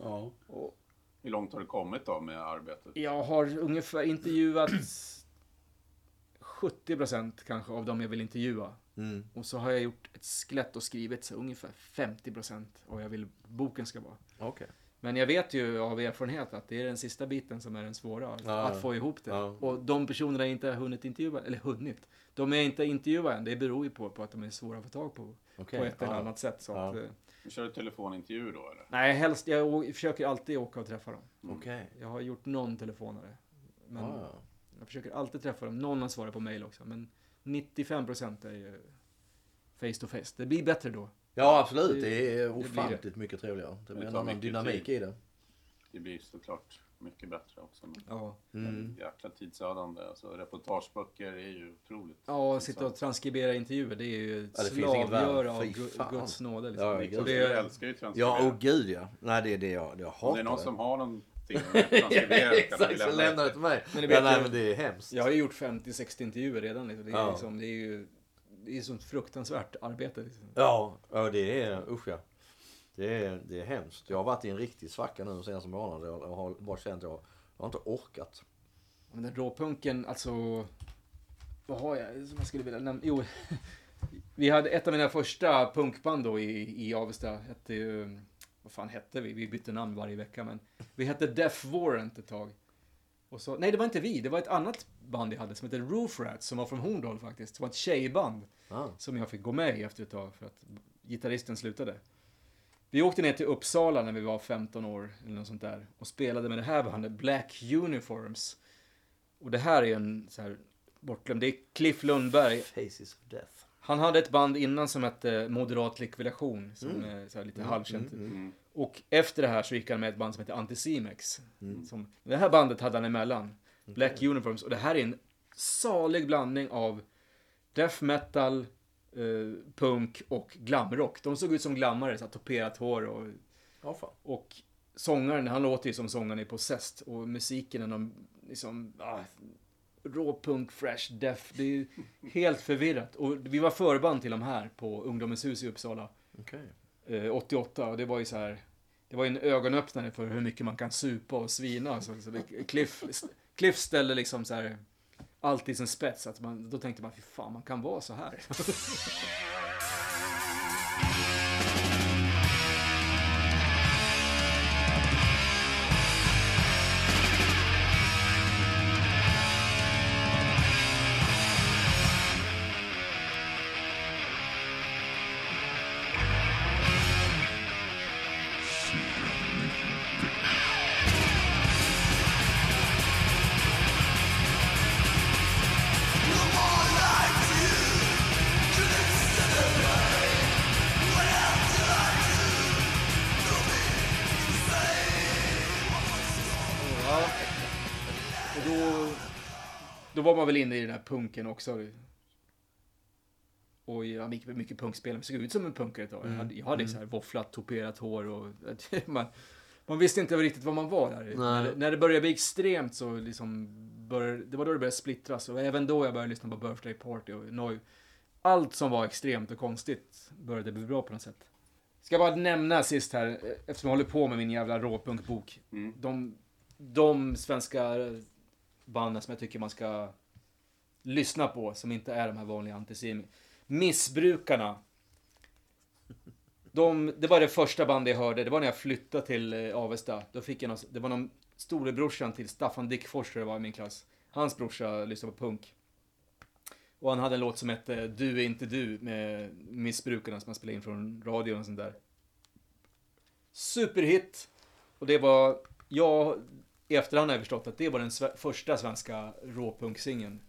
Ja. Hur långt har du kommit då med arbetet? Jag har ungefär intervjuat 70% kanske av dem jag vill intervjua. Mm. Och så har jag gjort ett skelett och skrivit så ungefär 50% av vad jag vill boken ska vara. Okej. Men jag vet ju av erfarenhet att det är den sista biten som är den svåra. Ja. Att få ihop det. Ja. Och de personerna jag inte har hunnit intervjua, eller hunnit. De jag inte intervjuat än, det beror ju på, på att de är svåra att få tag på. Okej, På ett eller annat sätt. Så Ja. att, eh, Kör du telefonintervju då eller? nej, helst, jag försöker alltid åka och träffa dem. Okej. Jag har gjort någon telefonare. Men ja. jag försöker alltid träffa dem. Någon har svarat på mail också. Men 95% är ju face to face. Det blir bättre då. Ja, absolut. Det- Det är det blir ofantligt mycket trevligare. Det blir en tar annan dynamik tid. i det. Det blir såklart mycket bättre också. Men Ja. Mm. Jäkla tidsödande. Alltså, reportageböcker är ju otroligt. Ja, och sitta och transkribera intervjuer, det är ju ett Ja, det slavgöra av. Guds nåde. Liksom. Ja, gud. det, det- jag älskar ju transkribera. Ja, åh gud ja. Nej, det är det jag, jag hatar. Om det är någon det. som har att (laughs) kan vi Exakt, så lämna lämna det det. till mig. Men det vet nej, men det är hemskt. Jag har ju gjort 50-60 intervjuer redan. Liksom. Det, är Ja. liksom, det är ju det är sånt fruktansvärt arbete. Liksom. Ja, ja det är, usch ja. Det är, det är hemskt. Jag har varit i en riktig svacka nu de senaste månaderna. Jag har bara känt att jag, jag har inte orkat. Men den råpunken, alltså... Vad har jag som jag skulle vilja nämna? Jo, (laughs) vi hade ett av mina första punkband då i, i Avesta. Hette ju, vad fan hette vi? Vi bytte namn varje vecka. Men vi hette Death Warrant ett tag. Och så, nej, det var inte vi. Det var ett annat band jag hade som hette Roof Rats som var från Horndal faktiskt. Det var ett tjejband. Ah. som jag fick gå med i efter ett tag för att gitarristen slutade. Vi åkte ner till Uppsala när vi var 15 år eller något sånt där och spelade med det här bandet, Black Uniforms. Och det här är en så här bortglömd, det är Cliff Lundberg. Faces of Death. Han hade ett band innan som hette Moderat Likvidation, som är så lite halvkänt. Mm. Och efter det här så gick han med ett band som heter Anticimex. Som, det här bandet hade han emellan. Black Uniforms. Och det här är en salig blandning av death metal, eh, punk och glamrock. De såg ut som glammare, så här toperat hår och, Ja, och sångaren, han låter ju som sångaren i Possessed. Och musiken är någon, liksom, ah, råpunk, fresh, death. Det är helt förvirrat. Och vi var förband till de här på Ungdomens hus i Uppsala. Okej. eh, 88 och det var ju så här det var ju en ögonöppnare för hur mycket man kan supa och svina. Så, så Cliff, Cliff ställde liksom så här allt i sin spets. Att man, då tänkte man, fy fan, man kan vara så här. (laughs) väl inne i den här punken också. Och jag gick mycket punkspel. Jag såg ut som en punkare ett tag. Jag hade, jag hade så här våfflat, toperat hår och (laughs) man, man visste inte riktigt vad man var där. När, det- när det började bli extremt så liksom började, det var då det började splittras. Och även då jag började lyssna på Birthday Party och Noi. Allt som var extremt och konstigt började bli bra på något sätt. Ska bara nämna sist här, eftersom jag håller på med min jävla råpunkbok. Mm. De, de svenska banden som jag tycker man ska lyssna på, som inte är de här vanliga antisemi. Missbrukarna. De, det var det första bandet jag hörde, det var när jag flyttade till eh, Avesta. Då fick jag någon, det var någon storebrorsan till Staffan Dickfors, tror jag det var i min klass. Hans brorsa lyssnade på punk. Och han hade en låt som hette Du är inte du med Missbrukarna som han spelade in från radion och sånt där. Superhit. Och det var, jag, i efterhand har jag förstått att det var den sve- första svenska råpunksingen.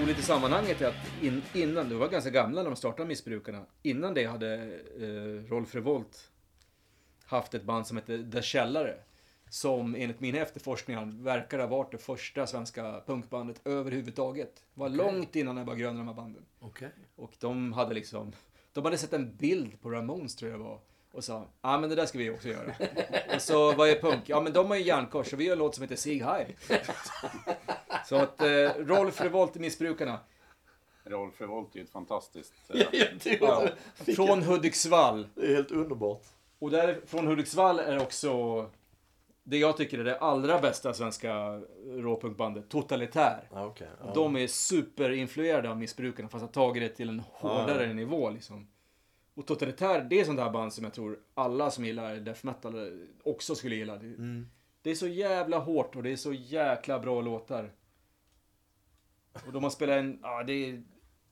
Roligt i sammanhanget är att in, innan, de var ganska gamla när de startade Missbrukarna. Innan det hade eh, Rolf Revolt haft ett band som hette The Källare. Som enligt mina efterforskningar verkar ha varit det första svenska punkbandet överhuvudtaget. Det var långt innan jag var grön i de här banden. Okej. Och de hade liksom, de hade sett en bild på Ramones tror jag det var. Och sa, ja ah, men det där ska vi också göra. och så, vad är punk? Ja men de har ju järnkors och vi har en låt som heter Sig High. så att eh, Rolf Revolt i Missbrukarna. Rolf Revolt är ju ett fantastiskt... eh, (laughs) Ja, från Hudiksvall. det är helt underbart. Och där, från Hudiksvall är också det jag tycker är det allra bästa svenska råpunkbandet, Totalitär. Okej. Ja. De är superinfluerade av missbrukarna fast har tagit det till en hårdare ja. nivå liksom. Och Totalitär, det är sånt här band som jag tror alla som gillar death metal också skulle gilla. Det, Mm. det är så jävla hårt och det är så jäkla bra låtar. Och de har spelat en, ja det är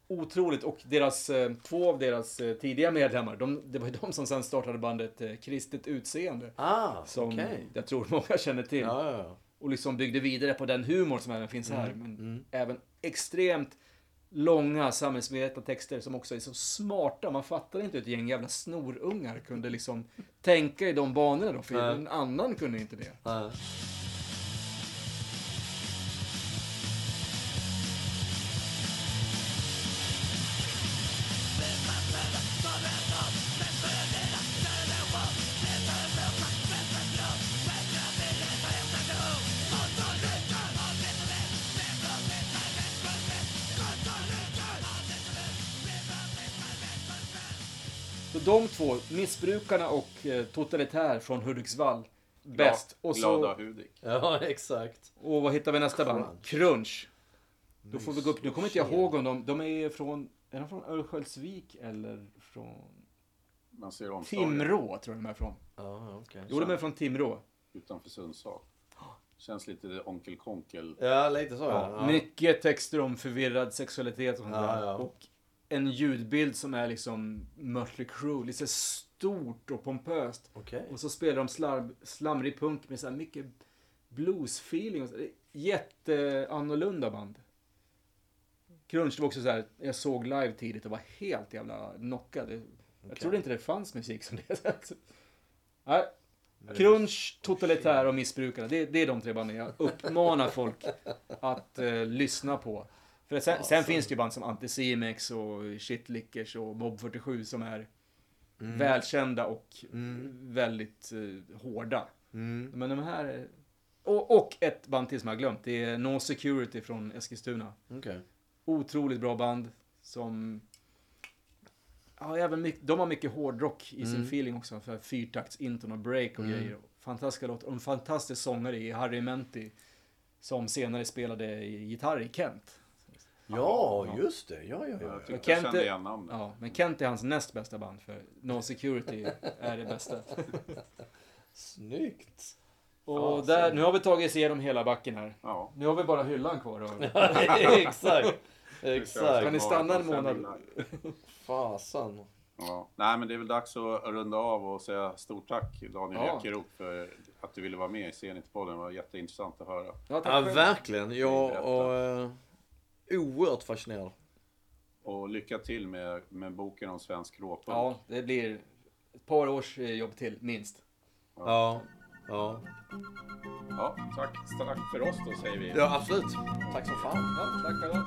otroligt. Och deras, eh, två av deras eh, tidiga medlemmar, de, det var ju de som sen startade bandet eh, Kristet Utseende. Ah, Som okej. jag tror många känner till. Ja, ja, ja. Och liksom byggde vidare på den humor som även finns här. Men mm. även extremt långa samhällsmedvetna texter som också är så smarta. Man fattar inte hur ett gäng jävla snorungar kunde liksom tänka i de banorna då. För en annan kunde inte det. De två, Missbrukarna och eh, Totalitär från Hudiksvall. Bäst. Och, Glada så, Hudik. ja, (laughs) exakt. och vad hittar vi nästa band? Crunch. Då får vi gå upp. Nu kommer inte jag ihåg om de, de är från, är de från Örnsköldsvik eller från Man ser omslaget Timrå tror jag de är från. Ja, okej. Jo, de är från Timrå. utanför Sundsvall. Känns lite Onkel Konkel. Ja, lite så ja. ja. Mycket texter om förvirrad sexualitet och sånt Ja, där. ja. Och en ljudbild som är liksom Mötley Crüe, lite stort och pompöst. Okej. Och så spelar de slarv, slamrig punk med så här mycket blues-feeling. Det Jätteannorlunda band. Crunch var också så här, jag såg live tidigt och var helt jävla knockad. Jag Okej. trodde inte det fanns musik som det. (laughs) Nej. Crunch, Totalitär och Missbrukarna. Det, det är de tre banden jag uppmanar folk att eh, lyssna på. För sen, sen finns det ju band som Anticimex och Shitlickers och Mob 47 som är välkända och väldigt eh, hårda. Mm. Men de här... är- Och, och ett band till som jag har glömt. Det är No Security från Eskilstuna. Okej. Otroligt bra band som... Ja, även mycket, de har mycket hårdrock i sin feeling också. För fyrtakts inton och break och grejer. Fantastiska låtar. Och en fantastisk sångare i Harry Menti. Som senare spelade gitarr i Kent. Ja, just det. Ja, ja, ja. Jag tyckte jag kände igen namnet. Ja, men Kent är hans näst bästa band. För No Security är det bästa. (laughs) Snyggt. Och Ja, där, så- nu har vi tagit oss igenom hela backen här. Ja. Nu har vi bara hyllan kvar. Och... (laughs) Exakt. Kan Exakt. ni stanna en månad? Fasan. Ja. Nej, men det är väl dags att runda av och säga stort tack Daniel Ja. Ekerot för att du ville vara med i Zenit-podden. Det var jätteintressant att höra. Ja, tack Ja, verkligen. Jag och, eh, oerhört fascinerad. Och lycka till med, med boken om svensk råpunk. Ja, det blir ett par års eh, jobb till, minst. Ja. Ja. Ja, tack, tack för oss då säger vi. Ja, absolut. Tack som fan. Ja, tack själva.